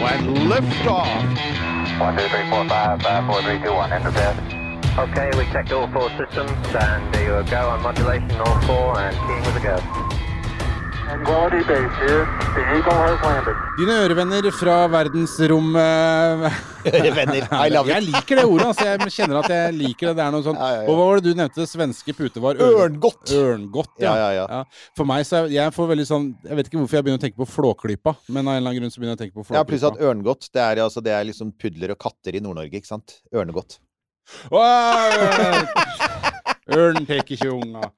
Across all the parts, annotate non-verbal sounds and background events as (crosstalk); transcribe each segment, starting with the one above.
And liftoff. One, two, three, four, five, five, four, three, two, one. Enter bed. Okay, we checked all four systems, and there you go on modulation, all four, and keying with a go. Dine ørevenner fra verdensrommet (laughs) Ørevenner. I love Jeg liker det ordet. altså Jeg kjenner at jeg liker det. Det er noe sånn Ja, ja, ja. Og hva var det du nevnte? Svenske pute var ør- Ørngodt. Ørngodt, ja. Ja, ja, ja. For meg så er, jeg får veldig sånn Jeg vet ikke hvorfor jeg begynner å tenke på Flåklypa, men av en eller annen grunn så begynner jeg å tenke på Flåklypa. Ja, pluss at ørngodt, det er, altså, det er liksom pudler og katter i Nord-Norge, ikke sant? Ørnegodt. Ørn tek ikke unga,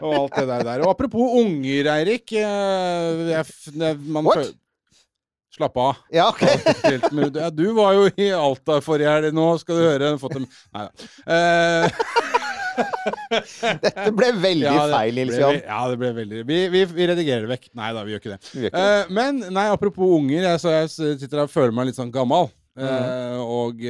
og alt det der. der. Og apropos unger, Eirik. eh, man? Slapp av. Ja, ok. Ja, du var jo i Alta forrige helg. Nå skal du høre. Fått en Nei da. Eh, Dette ble veldig ja, feil, Nils Johan. Ja, det ble veldig Vi, vi, vi redigerer det vekk. Nei da, vi gjør ikke det. Gjør ikke det. Eh, men nei, apropos unger. Jeg, så jeg sitter her og føler meg litt sånn gammal. Eh, og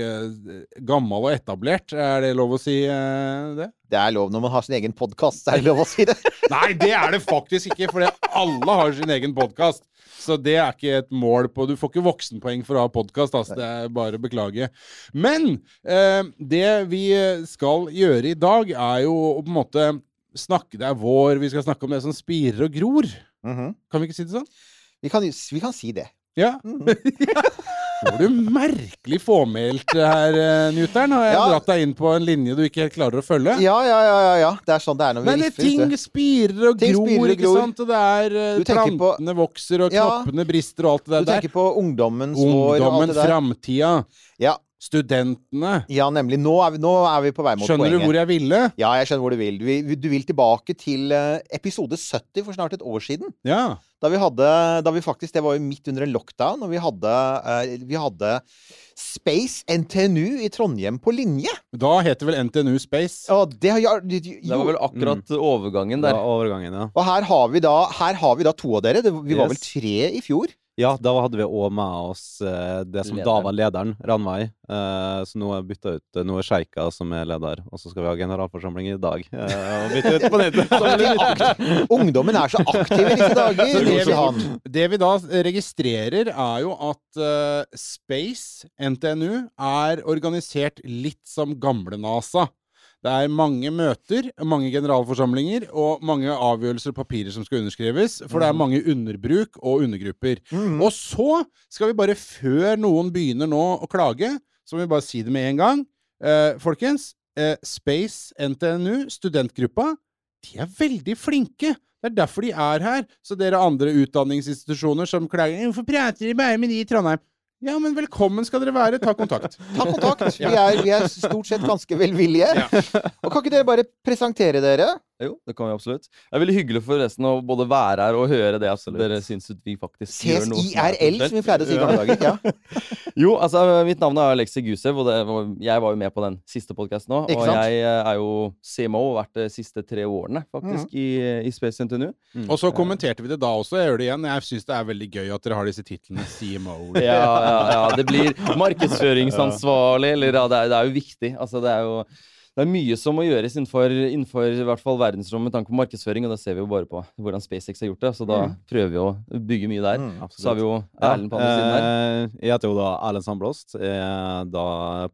gammel og etablert. Er det lov å si eh, det? Det er lov når man har sin egen podkast, er det lov å si det? (laughs) Nei, det er det faktisk ikke, for alle har sin egen podkast. Så det er ikke et mål på Du får ikke voksenpoeng for å ha podkast, altså. Det er bare å beklage. Men eh, det vi skal gjøre i dag, er jo å på en måte snakke Det er vår, vi skal snakke om det som spirer og gror. Mhm. Kan vi ikke si det sånn? vi, kan, vi kan si det. Ja. Nå (laughs) var du merkelig fåmælt her, eh, Newtern. Har jeg Ja. dratt deg inn på en linje du ikke helt klarer å følge? Ja, ja, ja, ja, ja. Det er sånn det er når vi Men riffer. ting spirer og Ting gror, spirer og ikke gror. sant? Og det er plantene på- vokser, og knoppene brister, og alt det Du tenker på ungdommens vår og alt det der. framtida, Ja, studentene. ja, nemlig. Nå er, vi, nå er vi på vei mot Skjønner du hvor jeg ville? Ja, jeg skjønner hvor du vil. Du du vil tilbake til eh, episode 70 for snart et år siden. Ja. Da vi hadde Da vi faktisk Det var jo midt under en lockdown, og vi hadde, eh, vi hadde Space NTNU i Trondheim på linje. Da heter vel NTNU Space. Ja, det ja, jo, Det var vel akkurat overgangen der. Ja, overgangen, ja. Og her har vi da, her har vi da to av dere. Det, vi var vel tre i fjor. Ja, da hadde vi òg med oss eh, det som da var lederen, Ranveig. Eh, så nå er bytta ut eh, Nå er Sjeika som er leder, og så skal vi ha generalforsamling i dag. Eh, og bytte ut på nytt. (laughs) Ungdommen er så aktiv i disse dager. Det, vi, det vi da registrerer, er jo at Space, NTNU, er organisert litt som gamle-NASA. Det er mange møter, mange generalforsamlinger og mange avgjørelser og papirer som skal underskrives, for det er mange underbruk og undergrupper. Mm. Og så skal vi bare, før noen begynner nå å klage, så må vi bare si det med en gang. Eh, folkens, eh, Space NTNU, studentgruppa, de er veldig flinke. Det er derfor de er her. Så dere andre utdanningsinstitusjoner som klager Hvorfor prater de bare med de i Trondheim? Ja, men velkommen skal dere være. Ta kontakt. (laughs) Ta kontakt. Vi er, vi er stort sett ganske velvillige. Og kan ikke dere bare presentere dere? Jo, det kan vi absolutt. Det er veldig hyggelig forresten å både være her og høre det at dere syns at vi faktisk gjør noe er CSIRL, som vi pleide å si i gamle dager. Ja. (laughs) Jo, altså, mitt navn er Alexi Gusev, og det jeg var jo med på den siste podkasten òg. Og jeg eh, er jo CMO og har vært de siste tre årene, faktisk, Mhm. i, i Space NTNU. Og så kommenterte vi det da også. Jeg gjør det igjen. Jeg syns det er veldig gøy at dere har disse titlene CMO. (laughs) Ja, ja, ja. Det blir (laughs) markedsføringsansvarlig, eller ja, det er, det er jo viktig. Altså, det er jo det er mye som må gjøres innenfor, innenfor i hvert fall verdensrommet med tanke på markedsføring, og det ser vi jo bare på hvordan SpaceX har gjort det. Så da prøver vi å bygge mye der. Mm, Så har vi jo Erlend på andre siden der. eh, Jeg heter jo da Erlend Sandblåst. Jeg er da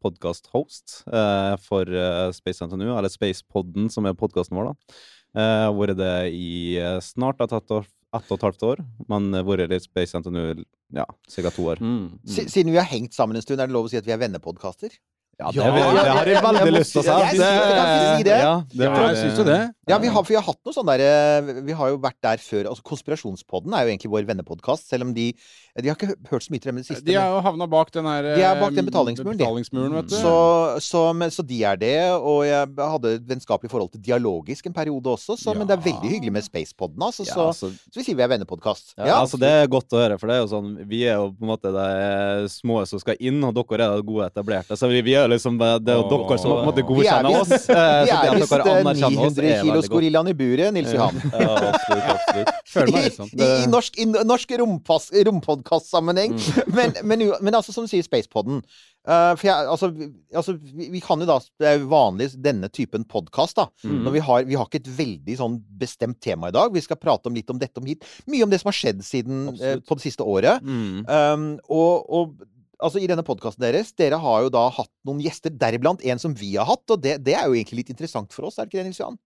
podkast-host eh, for eh, Space NTNU, eller Spacepodden, som er podkasten vår, da. Hvor vært det i snart et, ett, år, ett og et halvt år, men vært i Space NTNU ja, ca. to år. Mm. Si- Siden vi har hengt sammen en stund, er det lov å si at vi er vennepodkaster? Ja, det, vil- det har jeg veldig lyst til å si. Jeg syns det, si det. Ja, det var- jeg syns jo det. Ja, vi har, for vi har hatt noe sånn derre Vi har jo vært der før. Altså, Konspirasjonspodden er jo egentlig vår vennepodkast, selv om de De har ikke hørt så mye til dem i det siste. De har jo havna bak den her De er bak den eh, betalingsmuren, betalingsmuren, vet du. Så, så, men, så de er det, og jeg hadde et vennskapelig forhold til Dialogisk en periode også, så, men det er veldig hyggelig med Spacepodden, altså. Ja, Så, altså, så vi sier vi er vennepodkast. Ja, Ja, altså, det er godt å høre, for det er jo sånn Vi er jo på en måte de små som skal inn, og dere er de gode etablerte. Så vi, vi er jo liksom Det er jo dere som måtte er visst- oss. eh, vi er visst dere eh, anerkjenner oss, 900 er kilos gorillaen i buret, Nils Johan. Ja, absolutt, absolutt. Føler meg I, sånn. i, i norsk, i norsk rompodkast-sammenheng. Mm. (laughs) Men, men, men altså, som du sier, Spacepodden. Uh, for jeg, altså, vi, altså vi, vi kan jo da Det er vanlig denne typen podkast, da. Mm. Når vi har, vi har ikke et veldig sånn bestemt tema i dag. Vi skal prate om litt om dette om hit. Mye om det som har skjedd siden uh, på det siste året. Mm. Um, og, og altså, i denne podkasten deres, dere har jo da hatt noen gjester, deriblant en som vi har hatt. Og det, det er jo egentlig litt interessant for oss, er det ikke det, Nils Johan?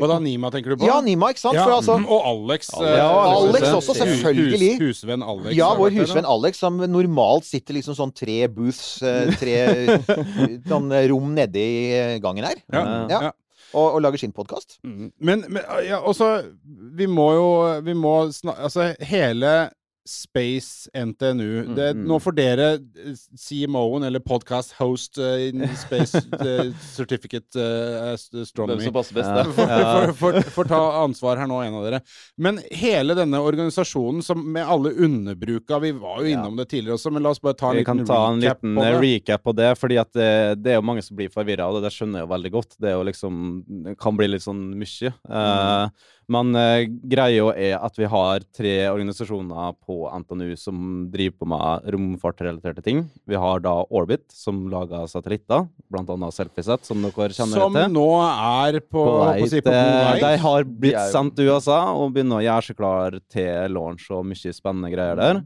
Hva da, Nima, tenker du på? Ja, Nima, ikke sant? Ja, For altså, og Alex. Alex. eh, Ja, Alex hus- også, selvfølgelig. Hus, husvenn Alex. ja, vår husvenn det, Alex, som normalt sitter liksom sånn tre booths, eh, tre (laughs) sånn rom nedi gangen her, Ja, Ja. ja. og, og lager sin podkast. Mm. Men, men ja, også Vi må jo Vi må snakke, Altså, hele Space NTNU det, mm. Nå får dere eh, CMO-en, eller podcast host uh, in (laughs) Space uh, Certificate Hvem Astronomy som passer best, Ja. da. for, for, for, ta ansvar her nå, en av dere. Men hele denne organisasjonen som med alle underbruka Vi var jo Ja. innom det tidligere også, men la oss bare ta en Vi kan liten ta en recap liten på det. recap på det, fordi at det, det er jo mange som blir forvirra, og det det skjønner jeg jo veldig godt. Det er jo liksom kan bli litt sånn mye. Eh, men uh, greia er at vi har tre organisasjoner på NTNU som driver på med romfartrelaterte ting. Vi har da Orbit, som lager satellitter, annet Selfieset, som dere kjenner Som til. nå er på, På vei på, si, på til- vei. De har blitt jo- sendt til USA og begynner å gjøre seg klar til launch og mye spennende greier der.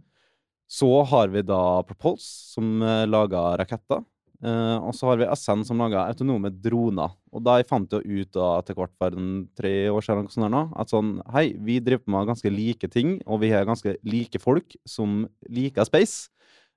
Så har vi da Propulse, som uh, lager raketter. Eh, og så har vi SN, som lager autonome droner. Og de fant jo ut da etter hvert for tre år siden sånn nå, at sånn Hei, vi driver med ganske like ting, og vi har ganske like folk som liker space.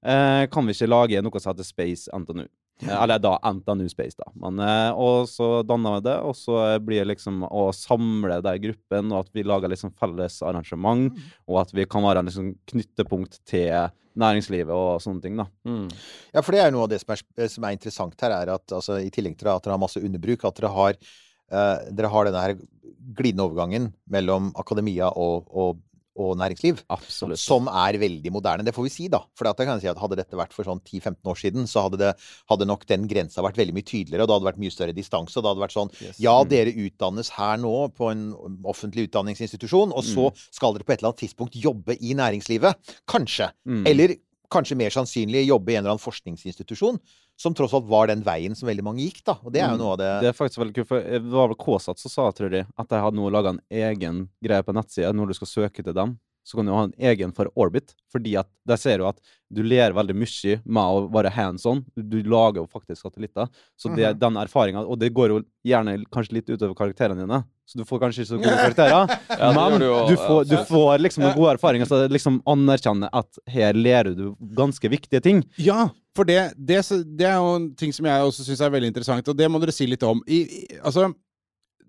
Uh, kan vi ikke lage noe som heter Space NTNU? Eh, Eller da NTNU Space, da. Men, eh, og så danna vi det, og så blir det liksom å samle det i gruppen, og at vi lager liksom felles arrangement, og at vi kan være en liksom knyttepunkt til næringslivet og sånne ting, da. Mm. Ja, for det er noe av det som er, som er interessant her, er at altså, i tillegg til at dere har masse underbruk, at dere har, eh, dere har denne her glidende overgangen mellom akademia og, og, og næringsliv. Absolutt. Som er veldig moderne. Det får vi si, da. For at jeg kan si at hadde dette vært for sånn 10-15 år siden, så hadde, det, hadde nok den grensa vært veldig mye tydeligere, og det hadde vært mye større distanse. Og det hadde vært sånn Yes. Ja, Mm. dere utdannes her nå på en offentlig utdanningsinstitusjon, og så Mm. skal dere på et eller annet tidspunkt jobbe i næringslivet. Kanskje. Mm. Eller kanskje mer sannsynlig jobbe i en eller annen forskningsinstitusjon. Som tross alt var den veien som veldig mange gikk, da. Og det er jo Mm. noe av det Det er faktisk veldig kult, for det var vel KSAT som sa, tror jeg, at de hadde nå laga en egen greie på nettsida når du skal søke til dem. Så kan du ha en egen for Orbit, fordi at der ser du at du ler veldig mye med å være hands on. Du, lager jo faktisk satellitter. Så det, Mhm. den erfaringa Og det går jo gjerne kanskje litt utover karakterene dine, så du får kanskje ikke så gode (laughs) karakterer. Ja, men du jo, du får, du får liksom noen gode erfaringer, så liksom anerkjenner at her lærer du ganske viktige ting. Ja, for det, det, det er jo en ting som jeg også syns er veldig interessant, og det må dere si litt om. I, i, altså,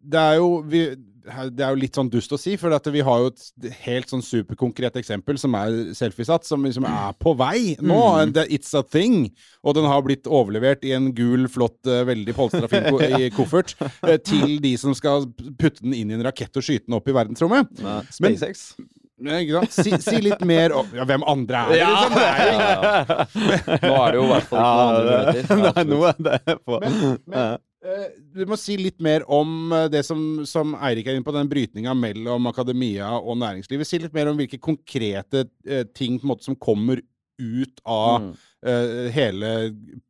det er jo vi, det er jo litt sånn dust å si, for vi har jo et helt sånn superkonkret eksempel, som er Selfiesat, som liksom er på vei nå. Mm. Det- It's a thing. Og den har blitt overlevert i en gul, flott, eh, veldig polstra fin ko i (laughs) koffert eh, til de som skal putte den inn i en rakett og skyte den opp i verdensrommet. Med SpaceX. Men? Si, si litt mer om ja, Hvem andre er det? Liksom? Det er jo- Nå er det jo i hvert fall noen andre muligheter. (laughs) Nei, nå er det på Men, men du må si litt mer om eh, det som, som Eirik er inne på, den brytninga mellom akademia og næringslivet. Si litt mer om hvilke konkrete eh, ting måte, som kommer ut av Mm. uh, hele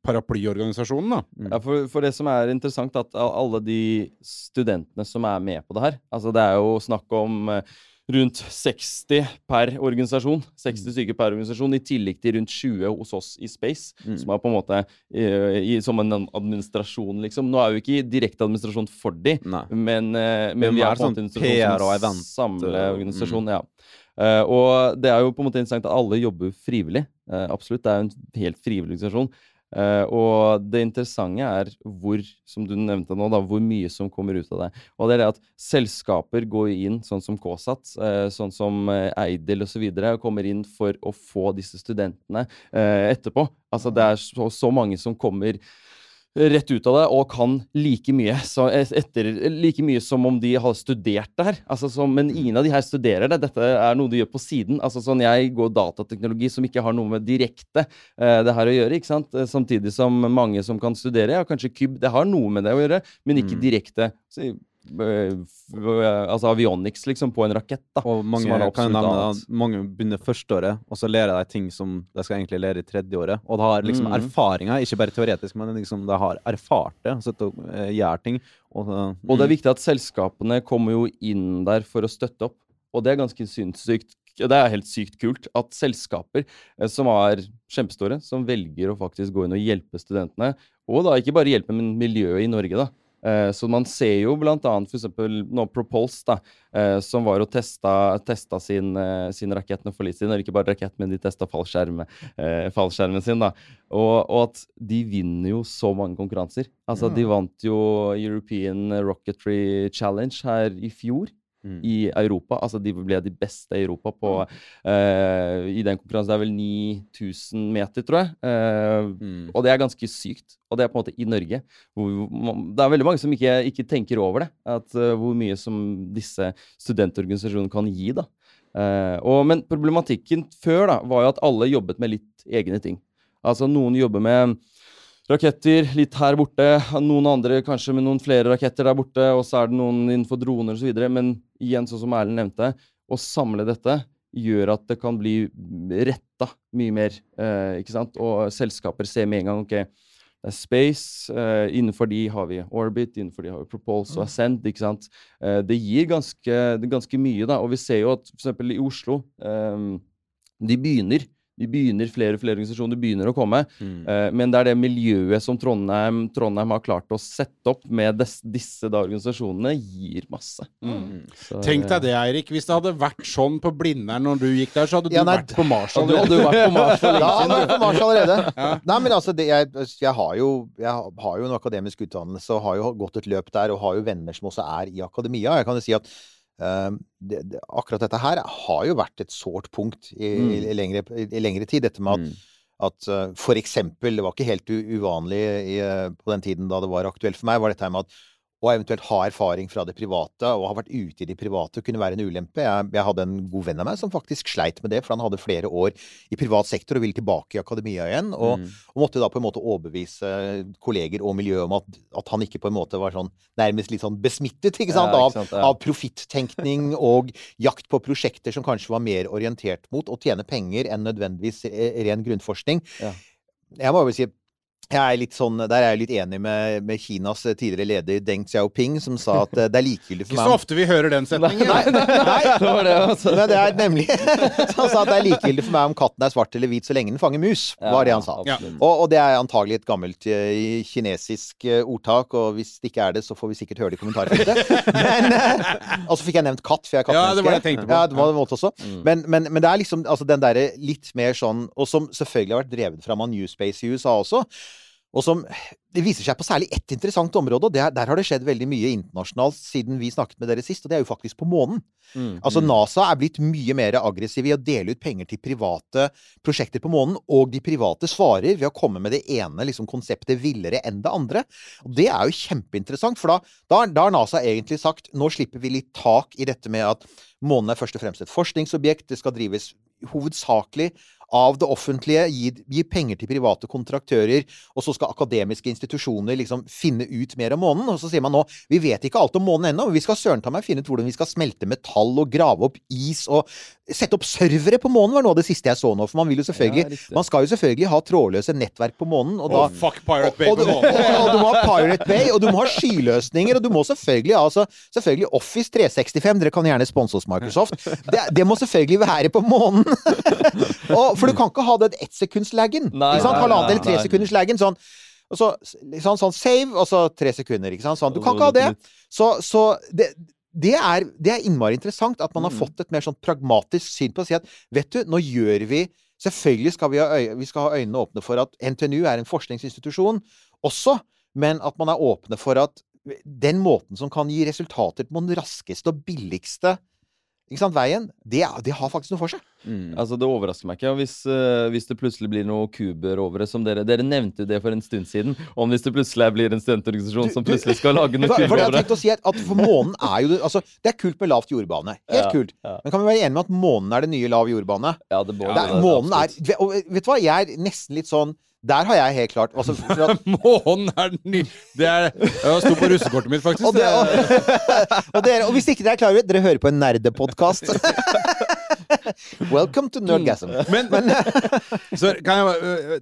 paraplyorganisasjonen. da. Ja, for, for det som er interessant, at alle de studentene som er med på det her Altså, det er jo snakk om eh, rundt 60 per organisasjon. 60 stykker per organisasjon, i tillegg til rundt 20 hos oss i Space. Mm. Som er på en måte uh, i, som en administrasjon, liksom. Nå er jo ikke direkte administrasjon for de, Nei. men, uh, Men men vi er på en sånn PR og event, samler eh. Ja. Uh, og det er jo på en måte interessant at alle jobber frivillig. Absolutt. Det er jo en helt frivillig organisasjon. Eh, og det interessante er hvor, som du nevnte nå, da, hvor mye som kommer ut av det. Og det er det at selskaper går inn, sånn som KSAT, uh, sånn som uh, Eidel osv., kommer inn for å få disse studentene eh, etterpå. Altså det er så, så mange som kommer rett ut av det og kan like mye, så etter, like mye som om de har studert det her. Altså, så, men ingen av de her studerer det. Dette er noe de gjør på siden. Altså, sånn, jeg går datateknologi som ikke har noe med direkte eh, det her å gjøre. ikke sant? Eh, samtidig som mange som kan studere, ja, kanskje KYB, det har noe med det å gjøre, men ikke Mm. direkte. Så, altså avionics, liksom, på en rakett. da. Og mange, kan nevne, annet. mange begynner førsteåret, og så lærer de ting som de skal egentlig lære i tredjeåret. Og de har liksom mm. erfaringer, ikke bare teoretisk, men liksom de har erfart det. og eh, gjør ting. Og, eh, Og det er mm. viktig at selskapene kommer jo inn der for å støtte opp. Og det er ganske sinnssykt. Det er helt sykt kult at selskaper eh, som er kjempestore, som velger å faktisk gå inn og hjelpe studentene, og da ikke bare hjelpe, men miljøet i Norge, da. Eh, Så man ser jo for eksempel nå Propulse, da, eh, som var og testa, testa sin, eh, sin rakett nå for litt siden. Eller ikke bare rakett, men de testa fallskjerm, eh, fallskjermen sin. da. Og, og at de vinner jo så mange konkurranser. Altså, de vant jo European Rocketry Challenge her i fjor Mm. i Europa. Altså, de ble de beste i Europa på uh, I den konkurransen. Det er vel 9000 meter, tror jeg. Uh, Mm. og det er ganske sykt. Og det er på en måte i Norge. Hvor, det er veldig mange som ikke, ikke tenker over det. At, uh, hvor mye som disse studentorganisasjonene kan gi. da. Og, men problematikken før da, var jo at alle jobbet med litt egne ting. Altså Noen jobber med raketter litt her borte, noen andre kanskje med noen flere raketter der borte, og så er det noen innenfor droner osv. Men igjen, sånn som Erlend nevnte, å samle dette gjør at det kan bli retta mye mer. Eh, ikke sant? Og selskaper ser med en gang ok, det er space, eh, innenfor de har vi orbit, innenfor de har vi propulse og ascent. ikke sant? Eh, det gir ganske, ganske mye, da. Og vi ser jo at f.eks. i Oslo eh, De begynner. De begynner, Flere og flere organisasjoner begynner å komme. Mm. Uh, men det er det miljøet som Trondheim, Trondheim har klart å sette opp med des, disse da, organisasjonene, gir masse. Mm. Så, Tenk eh, deg det, Eirik. Hvis det hadde vært sånn på Blindern når du gikk der, så hadde du Ja, nei, vært på Mars Og du hadde vært på Mars Da (laughs) hadde jeg vært på Mars allerede. (laughs) Ja. Nei, men altså, det, jeg, jeg, har jo, jeg har jo en akademisk utdannelse og har jo gått et løp der, og har jo venner som også er i akademia. Jeg kan jo si at det, det, akkurat dette her har jo vært et sårt punkt i, i, i, lengre, i lengre tid. Dette med at, Mm. at eh, for eksempel, det var ikke helt uvanlig i, eh, på den tiden da det var aktuelt for meg, var dette med at å eventuelt ha erfaring fra det private og har vært ute i det private kunne være en ulempe. Jeg, jeg hadde en god venn av meg som faktisk sleit med det, for han hadde flere år i privat sektor og ville tilbake i akademia igjen. Og, Mm. og måtte da på en måte overbevise kolleger og miljøet om at, at han ikke på en måte var sånn nærmest litt sånn besmittet ikke sant? Ja, av, ikke sant, ja. av profittenkning og jakt på prosjekter som kanskje var mer orientert mot å tjene penger enn nødvendigvis ren grunnforskning. Ja. Jeg må jo si jeg er litt sånn, Der er jeg litt enig med, med Kinas tidligere leder Deng Xiaoping, som sa at eh, det er likegyldig for meg Ikke så ofte vi hører den setningen. Nei, nei, (laughs) Det var det, altså. men det er nemlig (laughs) Han sa at det er likegyldig for meg om katten er svart eller hvit så lenge den fanger mus. var det han sa. Ja. Og, og det er antagelig et gammelt eh, kinesisk eh, ordtak, og hvis det ikke er det, så får vi sikkert høre det i kommentarfeltet. (laughs) Men, og så fikk jeg nevnt katt, for jeg er Ja, det var det jeg tenkte på. Ja, det var det måte også. Mm. Men, men, men det er liksom altså den derre litt mer sånn Og som selvfølgelig har vært drevet fram av Newspace i USA også. Og som Det viser seg på særlig ett interessant område, og det er, der har det skjedd veldig mye internasjonalt siden vi snakket med dere sist, og det er jo faktisk på månen. Mm. Altså NASA er blitt mye mer aggressiv i å dele ut penger til private prosjekter på månen, og de private svarer ved å komme med det ene liksom, konseptet villere enn det andre. Og det er jo kjempeinteressant, for da, da, da har NASA egentlig sagt nå slipper vi litt tak i dette med at månen er først og fremst et forskningsobjekt, det skal drives hovedsakelig av det offentlige, gi, gi penger til private kontraktører, og så skal akademiske institusjoner liksom finne ut mer om månen. Og så sier man nå vi vet ikke alt om månen ennå, men vi skal søren ta meg finne ut hvordan vi skal smelte metall og grave opp is og sette opp servere på månen, var noe av det siste jeg så nå. For man vil jo selvfølgelig Ja. Man skal jo selvfølgelig ha trådløse nettverk på månen, og da oh, fuck Pirate Bay og, og, (laughs) og du må ha Pirate Bay, og du må ha skyløsninger, og du må selvfølgelig ha altså, selvfølgelig Office 365. Dere kan gjerne sponse oss, Microsoft. Det, det må selvfølgelig være på månen. (laughs) og, for du kan ikke ha den ettsekundslaggen. Halvannet eller tre sekunders tresekunderslaggen. Sånn, og så, sånn, sånn save, og så tre sekunder. Ikke sant? Sånn. Du kan ikke ha det. Så, så det, det, er, det er innmari interessant at man har Mm. fått et mer sånn pragmatisk syn på å si at vet du, nå gjør vi Selvfølgelig skal vi ha, øy vi skal ha øynene åpne for at NTNU er en forskningsinstitusjon også, men at man er åpne for at den måten som kan gi resultater på den raskeste og billigste ikke sant, veien, det, det har faktisk noe for seg. Mm. Altså, Det overrasker meg ikke hvis, uh, hvis det plutselig blir noe kuber over det. som Dere Dere nevnte det for en stund siden. Om hvis det plutselig blir en studentorganisasjon som plutselig skal lage noe For, for kuber jeg over det. tenkte å si at, at for månen er jo det- altså, Det er kult med lavt jordbane. Helt Ja, kult. ja. Men kan vi være enige om at månen er det nye lav jordbane? Ja, det, må, Det er, månen er og Vet du hva, jeg er nesten litt sånn Der har jeg helt klart altså, at, (laughs) Månen er den nye Det er sto på russekortet mitt, faktisk. og, det, og, (laughs) og, dere, og hvis ikke dere er klar over det, dere hører på en nerdepodkast. (laughs) (laughs) Welcome to Nerdgasm. Men, (laughs) så kan jeg, øh,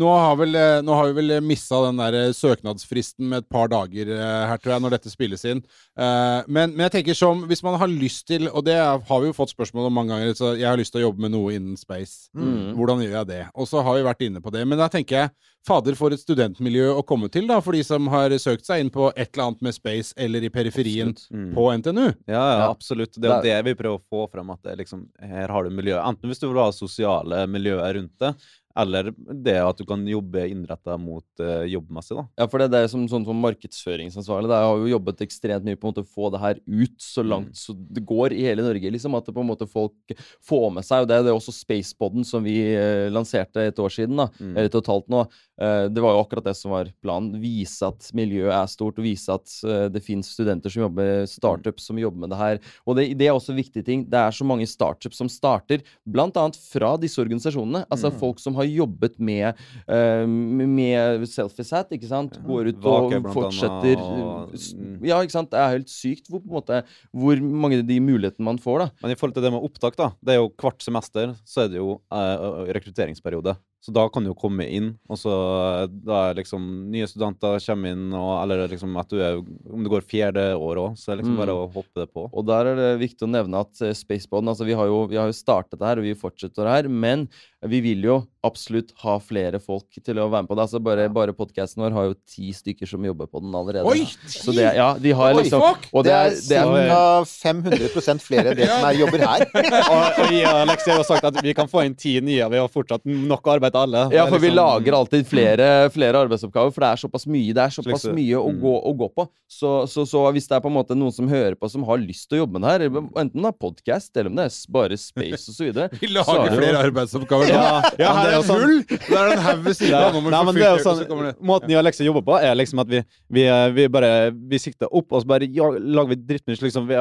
nå, har vel, øh, nå har vi vel missa den der øh, søknadsfristen med et par dager øh, her, tror jeg, når dette spilles inn. Eh, Men, men jeg tenker som Hvis man har lyst til, og det har vi jo fått spørsmål om mange ganger, så jeg har lyst til å jobbe med noe innen space. Mm. Hvordan gjør jeg det? Og så har vi vært inne på det. Men da tenker jeg, fader, for et studentmiljø å komme til, da, for de som har søkt seg inn på et eller annet med space eller i periferien Mm. på NTNU. Ja, ja, absolutt. Det er jo Det vi prøver å få frem. At det liksom, her har du miljøet. Enten hvis du vil ha sosiale miljøer rundt det, eller det at du kan jobbe innretta mot uh, jobbmessig, da. Ja, for det, det er som, sånn som markedsføringsansvarlig. Jeg har jo jobbet ekstremt mye på en måte å få det her ut så langt så det går i hele Norge. liksom, At det på en måte folk får med seg. og Det det er også Spaceboden som vi uh, lanserte et år siden. da, Mm. eller et og et halvt nå. Uh, det var jo akkurat det som var planen. Vise at miljøet er stort, og vise at uh, det finnes studenter som jobber startups som jobber med det her. Og det, det er også viktige ting. Det er så mange startups som starter, bl.a. fra disse organisasjonene. Altså folk som har jobbet med, uh, med Selfiesat, ikke sant. Går ut og Vake, fortsetter annet, og- Ja, ikke sant. Det er helt sykt hvor, måte, hvor mange av de mulighetene man får, da. Men i forhold til det med opptak, da. Det er jo hvert semester så er det jo uh, rekrutteringsperiode. Så da kan du jo komme inn, og så eh, da er liksom nye studenter kommer inn, og, eller liksom at du er Om det går fjerde år òg, så er det liksom Mm. bare å hoppe det på. Og der er det viktig å nevne at Spaceboden altså vi har, jo, vi har jo startet det her, og vi fortsetter det her, men vi vil jo absolutt ha flere folk til å være med på det. Altså bare, bare podkasten vår har jo ti stykker som jobber på den allerede. Oi! Så det, ja, de har Oi, liksom fuck! Og Det det er er, det er ca. 500 flere enn det som er jobber her. (laughs) og, og jeg og Alexi har sagt at vi kan få inn ti nye, vi har fortsatt nok arbeid til alle. Ja, for liksom... vi lager alltid flere, flere arbeidsoppgaver, for det er såpass mye Det er såpass mye å, mm. gå, å gå på. Så, så, så hvis det er på en måte noen som hører på, som har lyst til å jobbe med det her, enten det er podkast, eller om det er bare space osv. (laughs) Vi lager flere arbeidsoppgaver. Ja, Ja, her det er er et sånn- hull! Der er det en haug ved siden av. Vi Nei, få men det er jo så sånn, det- Måten jeg og Alexia jobber på, er liksom at vi, vi, eh, vi bare vi sikter opp, og så bare ja, lager vi drittmye. Liksom, vi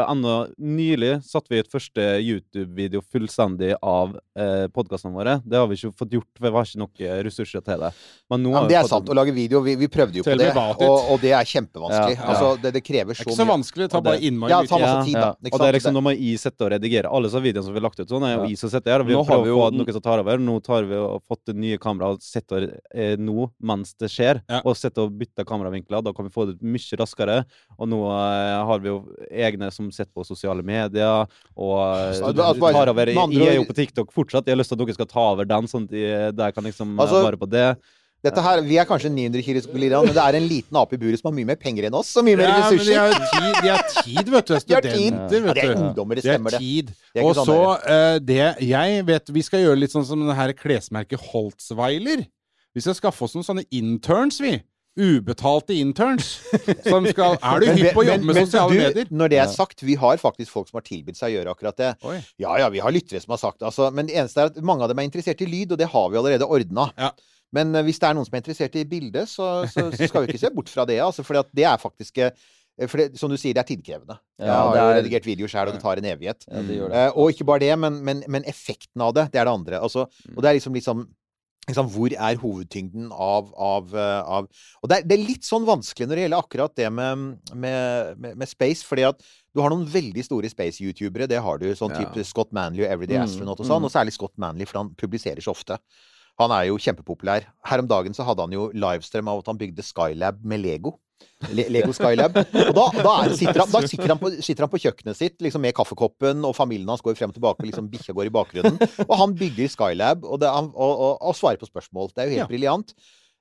nylig satt vi et første YouTube-video fullstendig av eh, podkastene våre. Det har vi ikke fått gjort, for vi har ikke nok eh, ressurser til det. Men nå Ja, men det er sant. Å lage video, vi, vi prøvde jo på det, og, og det er kjempevanskelig. Ja. Altså, det, det krever Det er ikke så vanskelig. Det tar bare innmari Ja, mye tid. masse tid, da. Ja. Og det er liksom, Da må jeg sitte og redigere alle så videoene som vi har lagt ut. sånn er jo Ja. jeg som sitter her, og vi prøver jo å få noe som tar over. Nå tar vi og fått nye kamera og sitter eh, nå mens det skjer, Ja. og sitter og bytter kameravinkler. Da kan vi få det mye raskere. Og nå eh, har vi jo egne som sitter på sosiale medier, og eh, Så det- altså tar over. Jeg andre jeg er jo på TikTok fortsatt. Jeg har lyst til at dere skal ta over den, sånn at jeg, der kan liksom eh, Altså, være på det. Dette her, Vi er kanskje 900 kilo gorilla, men det er en liten ape i buret som har mye mer penger enn oss, og mye mer Ja, men de ressurser. har tid, de har tid, vet du. (laughs) De har tid. Ja, det er ungdommer, det Det er stemmer det. tid. Det Og sånn så uh, det Jeg vet Vi skal gjøre litt sånn som det her klesmerket Holtzweiler. Vi skal skaffe oss noen sånne interns, vi. Ubetalte interns. Som skal (laughs) Er du hypp på å jobbe med men sosiale du, medier? Når det er sagt, vi har faktisk folk som har tilbudt seg å gjøre akkurat det. Oi. Ja, ja, vi har lyttere som har sagt det. Altså, men det eneste er at mange av dem er interessert i lyd, og det har vi allerede ordna. Ja. Men eh, hvis det er noen som er interessert i bildet, så, så, så skal vi ikke se bort fra det. Altså, for det er faktisk eh, for det, Som du sier, det er tidkrevende. Ja, jeg har er... jo er- redigert video sjøl, og det tar en evighet. Ja, det det. Eh, og ikke bare det, men, men, men effekten av det, det er det andre. Altså, Mm. og det er liksom, liksom liksom, Hvor er hovedtyngden av, av, av Og det er, det er litt sånn vanskelig når det gjelder akkurat det med, med, med, med space, fordi at du har noen veldig store space-youtubere. Det har du. Sånn Ja. type Scott Manley og Everyday Mm, Astronaut og sånn. mm. Og særlig Scott Manley, for han publiserer så ofte. Han er jo kjempepopulær. Her om dagen så hadde han jo livestream av at han bygde Skylab med Lego. Le Lego Skylab. Og da, da, er, sitter, han, da sitter, han på, sitter han på kjøkkenet sitt liksom med kaffekoppen, og familien hans går frem og tilbake, og liksom bikkja går i bakgrunnen. Og han bygger Skylab og, det, og, og, og svarer på spørsmål. Det er jo helt Ja. briljant.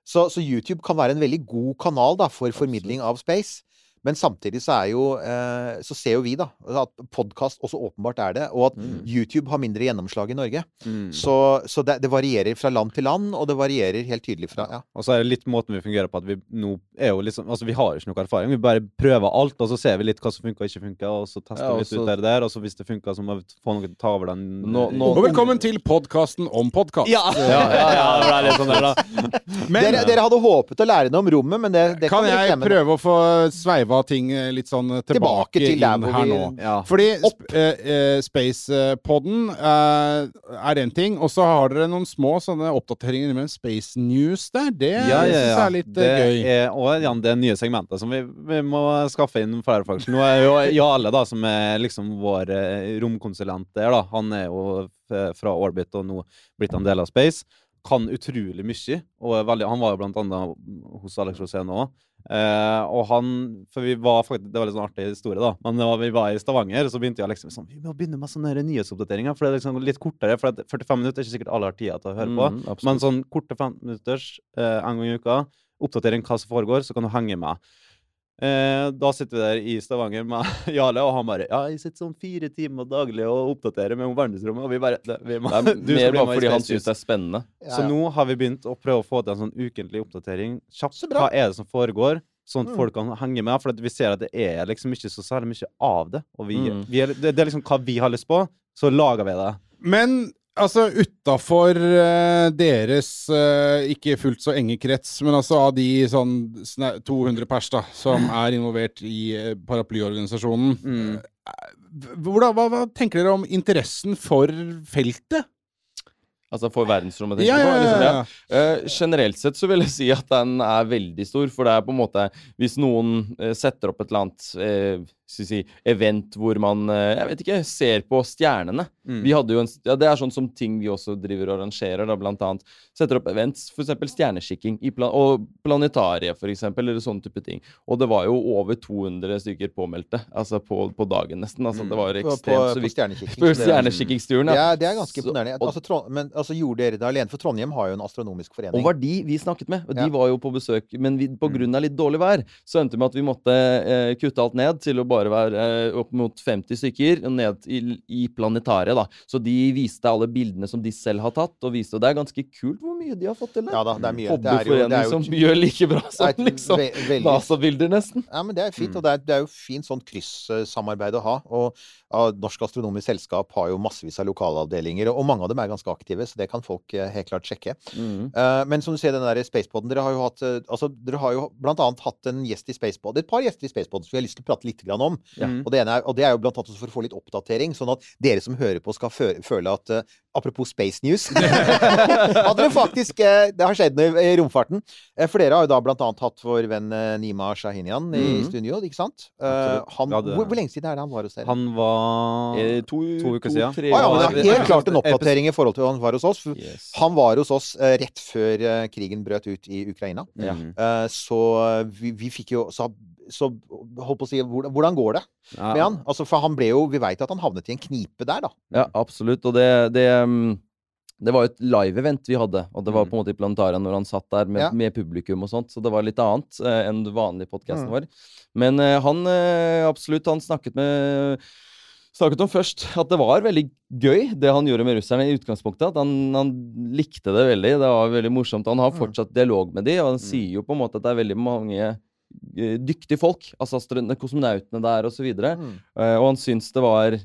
Så, så YouTube kan være en veldig god kanal da, for formidling av space. Men samtidig så er jo eh, Så ser jo vi, da, at podkast også åpenbart er det. Og at Mm. YouTube har mindre gjennomslag i Norge. Mm. Så, så det, det varierer fra land til land, og det varierer helt tydelig fra ja. Og så er det litt måten vi fungerer på at vi nå er jo liksom Altså, vi har jo ikke noe erfaring. Vi bare prøver alt, og så ser vi litt hva som funker og ikke funker, og så tester Ja, vi og litt så- ut der, der, og så hvis det funker, så må vi få noen til å ta over den. Nå- nå- Og velkommen til podkasten om podkast. Ja, ja, ja, ja, det ble litt sånn der, da. Men (laughs) dere, dere hadde håpet å lære noe om rommet, men det, det kan dere jeg prøve å få sveiva ting eh, litt sånn tilbake, Tilbake til inn her nå? Ja. Fordi eh, eh, Spacepodden eh, er én ting, og så har dere noen små sånne oppdateringer med Space News der. Det Ja, ja, ja. er litt det eh, gøy. Er, og ja, det nye segmentet som vi, vi må skaffe inn flere folk. Nå er jo Jarle, da, som er liksom vår eh, romkonsulent der, da. Han er jo fra Orbit og nå blitt en del av Space. Kan utrolig mye. Og veldig, han var jo blant annet hos Alex Rosén òg. Eh, og han For vi var faktisk Det var litt sånn artig historie, da. Men da vi var i Stavanger, så begynte jeg liksom sånn Vi må begynne med sånne nyhetsoppdateringer, for det er liksom litt kortere. For at 45 minutter er ikke sikkert alle har tida til å høre på. Mm. Men sånn korte 15 minutters uh, en gang i uka, oppdatering hva som foregår, så kan du henge med. Eh, da sitter vi der i Stavanger med (laughs) Jarle, og han bare Ja, jeg sitter sånn fire timer daglig og oppdaterer med om verdensrommet, og vi bare det, vi må, Det er (laughs) mer bare fordi han syns det er spennende. Ja, Så ja. nå har vi begynt å prøve å få til en sånn ukentlig oppdatering. Kjapt. Hva er det som foregår? Sånn at Mm. folk kan henge med. For at vi ser at det er liksom ikke så særlig mye av det. Og vi, Mm. vi er, det, det er liksom hva vi har lyst på, så lager vi det. Men altså utafor eh, deres eh, ikke fullt så enge krets, men altså av de sånn sna- 200 pers da, som (clears throat) er involvert i eh, paraplyorganisasjonen Mm. hva, hva tenker dere om interessen for feltet? Altså for verdensrommet, tenker Ja, ja, ja, på? Liksom, ja, ja. Eh, generelt sett så vil jeg si at den er veldig stor, for det er på en måte Hvis noen uh, setter opp et eller annet eh, skal si, event hvor man eh, jeg vet ikke, ser på stjernene Mm. Vi hadde jo en, ja, Det er sånn som ting vi også driver og arrangerer, da, blant annet. Setter opp events, f.eks. stjerneskikking i plan og planetariet, for eksempel, eller sånne type ting. Og det var jo over 200 stykker påmeldte, altså på, på dagen nesten. Altså, det var ekstremt På, på, så på viktig. stjernekikking. (laughs) På det- stjerneskikkingsturen, ja. er, det er ganske imponerende. Altså, men altså, gjorde dere det alene? For Trondheim har jo en astronomisk forening. Og var de vi snakket med. Og de Ja. var jo på besøk, men vi, på Mm. grunn av litt dårlig vær, så endte det med at vi måtte eh, kutte alt ned til å bare være eh, opp mot 50 stykker, ned i, i planetariet, da. Så de viste alle bildene som de selv har tatt, og viste Og det er ganske kult hvor mye de har fått til. Ja da, det er mye. Det er jo, det Hobbyforening er jo som gjør like bra er som liksom ve NASA-bilder, nesten. Ja, men det er fint, Mm. og det er, det er jo fint sånn kryssamarbeid å ha. Og ja, Norsk Astronomisk Selskap har jo massevis av lokalavdelinger, og mange av dem er ganske aktive, så det kan folk eh, helt klart sjekke. Mm. Uh, men som du ser, den der Spacepoden Dere har jo hatt Altså, dere har jo blant annet hatt en gjest i Spacepod Et par gjester i Spacepod som vi har lyst til å prate litt grann om. Ja. Og, det ene er, og det er jo blant annet også for å få litt oppdatering, sånn at dere som hører på, skal føle at uh, Apropos Space News (laughs) At dere faktisk uh, Det har skjedd noe i romfarten. Uh, for dere har jo da blant annet hatt vår venn Nima Shahinian i Mhm. studio, ikke sant? Eh, han, ja, det... hvor, hvor lenge siden er det han var hos dere? Han var Eh, to, To uker siden. tre ah, ja, men det er helt klart en oppdatering i forhold til han var hos oss. for Yes. Han var hos oss rett før krigen brøt ut i Ukraina. Mm. Eh, så vi, vi fikk jo så, så holdt på å si hvordan, går det Ja. med han? Altså, for han ble jo Vi veit at han havnet i en knipe der, da. Ja, absolutt. Og det, det, mm, det var jo et live-event vi hadde, og det var Mm. på en måte i Planetariet når han satt der med, Ja. med publikum og sånt, så det var litt annet eh, enn vanlig podkasten Mm. vår. Men eh, han eh, absolutt, han snakket med Snakket om først at det var veldig gøy, det han gjorde med russerne i utgangspunktet. At han, han likte det veldig. Det var veldig morsomt. Han har Mm. fortsatt dialog med de, og han sier jo på en måte at det er veldig mange dyktige folk. Altså kosmonautene der, og så videre. Mm. uh, og han syntes det var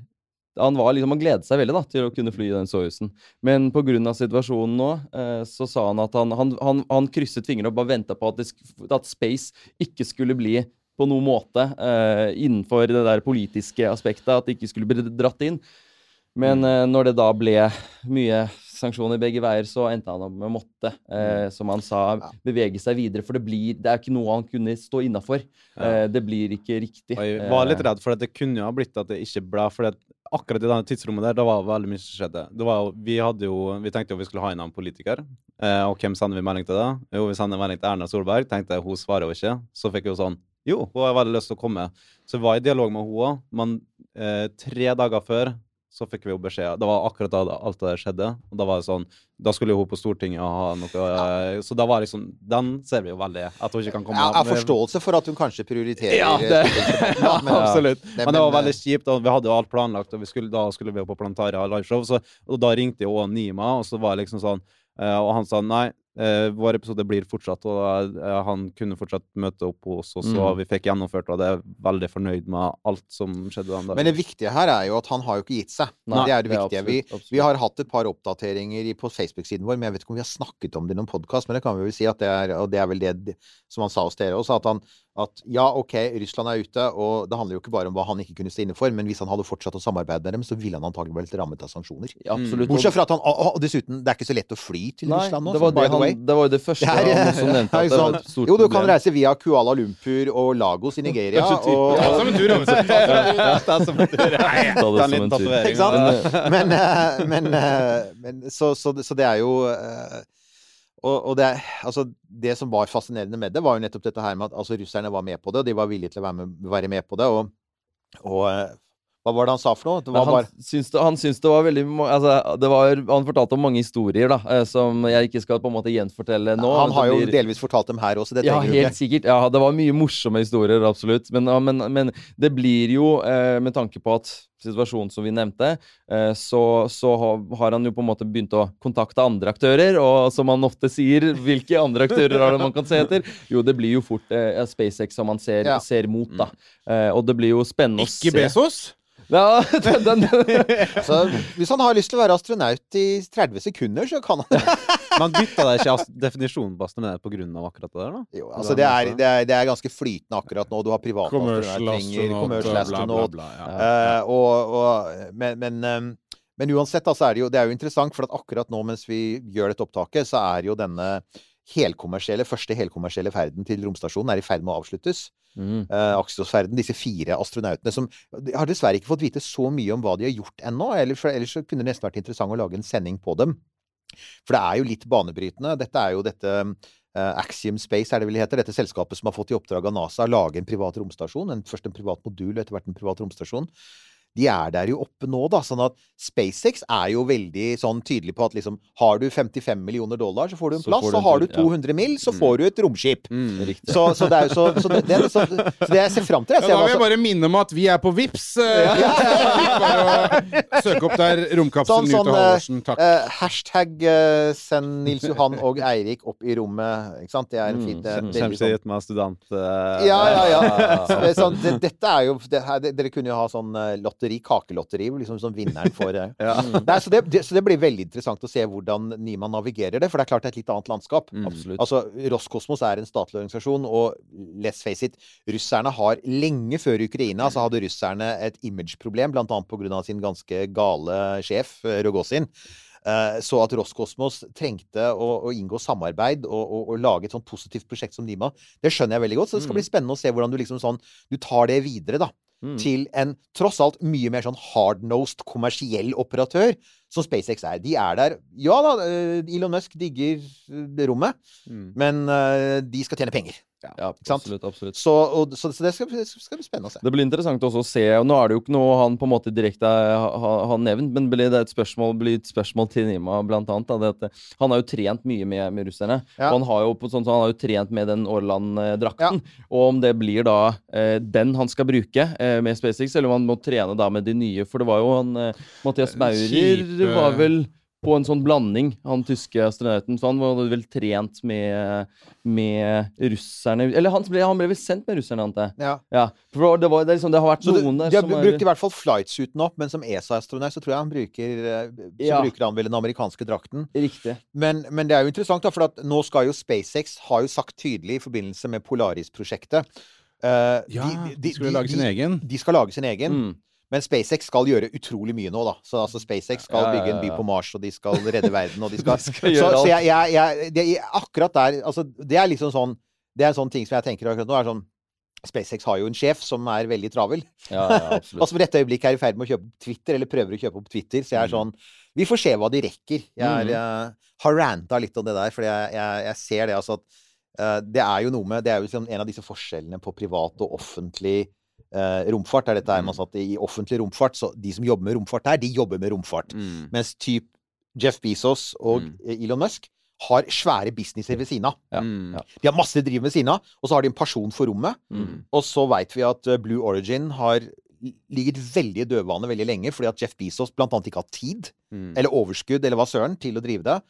han, var liksom, han gledet seg veldig da, til å kunne fly i den Soyuzen. Men pga. situasjonen nå, eh, så sa han at han, han, han, han krysset fingrene og bare venta på at, det, at space ikke skulle bli på noen måte eh, innenfor det der politiske aspektet. At det ikke skulle bli dratt inn. Men eh, når det da ble mye sanksjoner begge veier, så endte han opp med måtte, eh, som han sa, bevege seg videre. For det blir Det er ikke noe han kunne stå innafor. Eh, det blir ikke riktig. Og jeg var litt Eh, redd for at det kunne ha blitt at det ikke ble For at akkurat i det tidsrommet der, da var det veldig mye som skjedde. Det var, jo- vi, jo, vi tenkte jo vi skulle ha inn en politiker. Eh, og hvem sender vi melding til da? Jo, vi sender melding til Erna Solberg. Tenkte jeg, hun svarer jo ikke. Så fikk jeg jo sånn Jo, hun har veldig lyst til å komme. Så jeg var i dialog med henne òg, men eh, tre dager før så fikk vi jo beskjed Det var akkurat da alt det der skjedde. Og da var det sånn Da skulle hun på Stortinget og ha noe ja. Så da var liksom Den ser vi jo veldig at hun ikke kan komme Jeg har med- forståelse for at hun kanskje prioriterer Ja, det- (laughs) Ja, men- (laughs) Absolutt. Det- Men det var veldig kjipt. og Vi hadde jo alt planlagt, og vi skulle, da skulle vi jo på Plantaria liveshow. Så, og da ringte jo Nima, og så var det liksom sånn eh, Og han sa nei, eh, vår episode blir fortsatt, og eh, han kunne fortsatt møte opp hos oss, og Mm. vi fikk gjennomført, og det er veldig fornøyd med alt som skjedde den dagen. Men det viktige her er jo at han har jo ikke gitt seg. Nei, det er det viktige. vi, absolutt, absolutt. vi har hatt et par oppdateringer på Facebook-siden vår, men jeg vet ikke om vi har snakket om det i noen podkast. Men det kan vi vel si at det er, og det er vel det som han sa hos dere også, at han at ja, OK, Russland er ute, og det handler jo ikke bare om hva han ikke kunne stå inne for, men hvis han hadde fortsatt å samarbeide med dem, så ville han antagelig blitt rammet av sanksjoner. Ja. Bortsett fra at han Og og dessuten, det er ikke så lett å fly til Nei, Russland nå, det var, det, way. det var jo det første er- han også nevnte. At jo det var et stort Jo, du kan reise via Kuala Lumpur og Lagos i Nigeria. Og, ja, og, Som en tur, altså. Ta det som en tur. Ikke sant? Men, eh, men, eh, men så, så, det- så det er jo eh, og, og det, altså, det som var fascinerende med det, var jo nettopp dette her med at altså, russerne var med på det, og de var villige til å være med, være med på det. Og, og eh, hva var det han sa for noe? Det Nei, var han, bare syns det, han syns det var veldig altså, det var, Han fortalte om mange historier da, eh, som jeg ikke skal på en måte gjenfortelle nå. Han har jo blir- delvis fortalt dem her også, det Ja, helt ikke. sikkert. Ja, det var mye morsomme historier, absolutt. Men, ja, men, men det blir jo, eh, med tanke på at situasjonen som vi nevnte, eh, så, så har, han jo på en måte begynt å kontakte andre aktører. Og som han ofte sier, hvilke andre aktører er det man kan se etter? Jo, det blir jo fort eh, SpaceX som man ser, Ja. ser mot, da. Eh, og det blir jo spennende å se. Ikke Bezos? Ja, (laughs) den, den, Så hvis han har lyst til å være astronaut i 30 sekunder, så kan han det. (laughs) Man bytta deg ikke definisjonen på astronaut pga. akkurat det der, da? Jo, altså det er, det, er, det er ganske flytende akkurat nå. Du har private astronauter, commercial astronaut. Ja. Eh, og, og, men, men, ehm, men uansett, altså, er det jo, det er jo interessant, for at akkurat nå mens vi gjør dette opptaket, så er jo denne helkommersielle, første helkommersielle ferden til romstasjonen er i ferd med å avsluttes. Mm. Uh, disse fire astronautene som har dessverre ikke fått vite så mye om hva de har gjort ennå. Ellers, ellers kunne det nesten vært interessant å lage en sending på dem. For det er jo litt banebrytende. Dette er jo dette uh, Axiom Space, er det vel heter. Dette selskapet som har fått i oppdrag av NASA å lage en privat romstasjon. En, først en privat modul, etter hvert en privat romstasjon. De er der jo oppe nå, da. Sånn at SpaceX er jo veldig sånn tydelig på at liksom Har du 55 millioner dollar, så får du en Så plass. Du en Og har du 200 ja. 200 mill., så får du et romskip. Riktig. Så, så det er jo så, så, det, det, så, så det jeg ser fram til, Ja, jeg ser da vil jeg bare minne om at vi er på Vips. Eh, (laughs) (laughs) bare å søke opp der. romkapselen Sånn, sånn, Halvorsen. Takk. Uh, hashtag uh, send Nils Johan og Eirik opp i rommet. Ikke sant? Det er en fint. Veldig seg sånn. hit med student... Uh, Ja, ja, ja. (laughs) Så det sånn, det, dette er jo det her, det, Dere kunne jo ha sånn eh, lotteri, kakelotteri, liksom som vinneren får (laughs) ja. Nei, så, det, det, så det blir veldig interessant å se hvordan Nima navigerer det, for det er klart det er et litt annet landskap. Absolutt. Altså, Roskosmos er en statlig organisasjon, og let's face it, russerne har lenge før Ukraina så hadde russerne et imageproblem, annet pga. sin ganske gale sjef, eh, Rogozin. Eh, Så at Roskosmos trengte å, å inngå samarbeid og, og, og lage et sånn positivt prosjekt som Nima, det skjønner jeg veldig godt. Så det skal bli spennende å se hvordan du liksom sånn Du tar det videre, da. Mm. Til en tross alt mye mer sånn hard-nosed kommersiell operatør som SpaceX er. De er der Ja da, eh, Elon Musk digger eh, rommet, Mm. men eh, de skal tjene penger. Ja, absolutt. absolutt. Så, og, så, så det skal, skal bli spennende å se. Det blir interessant også å se, og nå er det jo ikke noe han på en måte direkte har, har nevnt, men blir det et spørsmål, blir et spørsmål til Nima, blant annet. Da, det at eh, han har jo trent mye med, med russerne. Ja. Og han har jo sånn, så han har jo trent med den Aarland-drakten. Og om det blir da eh, den han skal bruke eh, med SpaceX, eller om han må trene da med de nye. For det var jo han eh, Mathias Maurer Kjipe- var vel på en sånn blanding, han tyske astronauten. Så han var vel trent med, med russerne Eller han ble, han ble vel sendt med russerne, antar jeg. Ja. Ja, for det, var, det, er liksom, det har vært Så det, noen der de har brukt i er hvert fall flightsuiten opp, men som ESA-astronaut så tror jeg han bruker eh, Så Ja. bruker han vel den amerikanske drakten. Riktig. Men, men det er jo interessant, da, for at nå skal jo SpaceX har jo sagt tydelig i forbindelse med Polaris-prosjektet Uh, Ja, de skal lage sin egen. De skal lage sin egen. Mm. Men SpaceX skal gjøre utrolig mye nå, da. Så altså, SpaceX skal bygge en by på Mars, og de skal redde verden, og de skal, (laughs) De skal Så, så jeg, jeg, jeg det, Akkurat der Altså, det er liksom sånn Det er en sånn ting som jeg tenker akkurat nå, er sånn SpaceX har jo en sjef som er veldig travel. Ja, ja. (laughs) Og som i dette øyeblikket er i ferd med å kjøpe opp Twitter, eller prøver å kjøpe opp Twitter. Så jeg er sånn Vi får se hva de rekker. Jeg, er, Mhm. jeg har ranta litt om det der, for jeg, jeg, jeg ser det altså at uh, Det er jo noe med Det er jo liksom en av disse forskjellene på privat og offentlig romfart. Er dette her man satt i offentlig romfart. Så de som jobber med romfart her, de jobber med romfart. Mm. Mens typ Jeff Bezos og Mm. eh, Elon Musk har svære businesser ved siden av. Ja. Mm. Ja. De har masse driv ved siden av, og så har de en person for rommet. Mm. Og så veit vi at eh, Blue Origin har ligget veldig i dødvane veldig lenge, fordi at Jeff Bezos blant annet ikke har tid, Mm. eller overskudd, eller hva søren, til å drive det.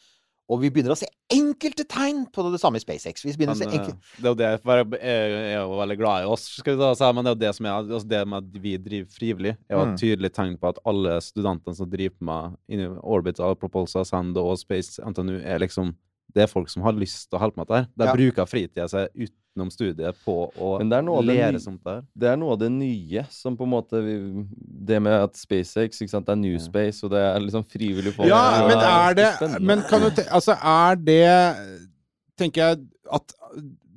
Og vi begynner å se enkelte tegn på det samme i SpaceX. Vi begynner Men, å se eh, enkel... det er jo det for Jeg er jo veldig glad i oss, skal vi da si, men det er jo det som er altså det med at vi driver frivillig, er jo Mm. et tydelig tegn på at alle studentene som driver med Orbit, Propulsor, Sand og Space NTNU, er liksom Det er folk som har lyst til å holde på med dette. De Ja. bruker fritida si utenom studiet på å Men det noe av det lære sånt der. Det er noe av det nye som på en måte vi, Det med at SpaceX ikke sant, det er New Space, og det er liksom frivillig folk. Ja, det, men er det. Men kan du te Altså, er det Tenker jeg at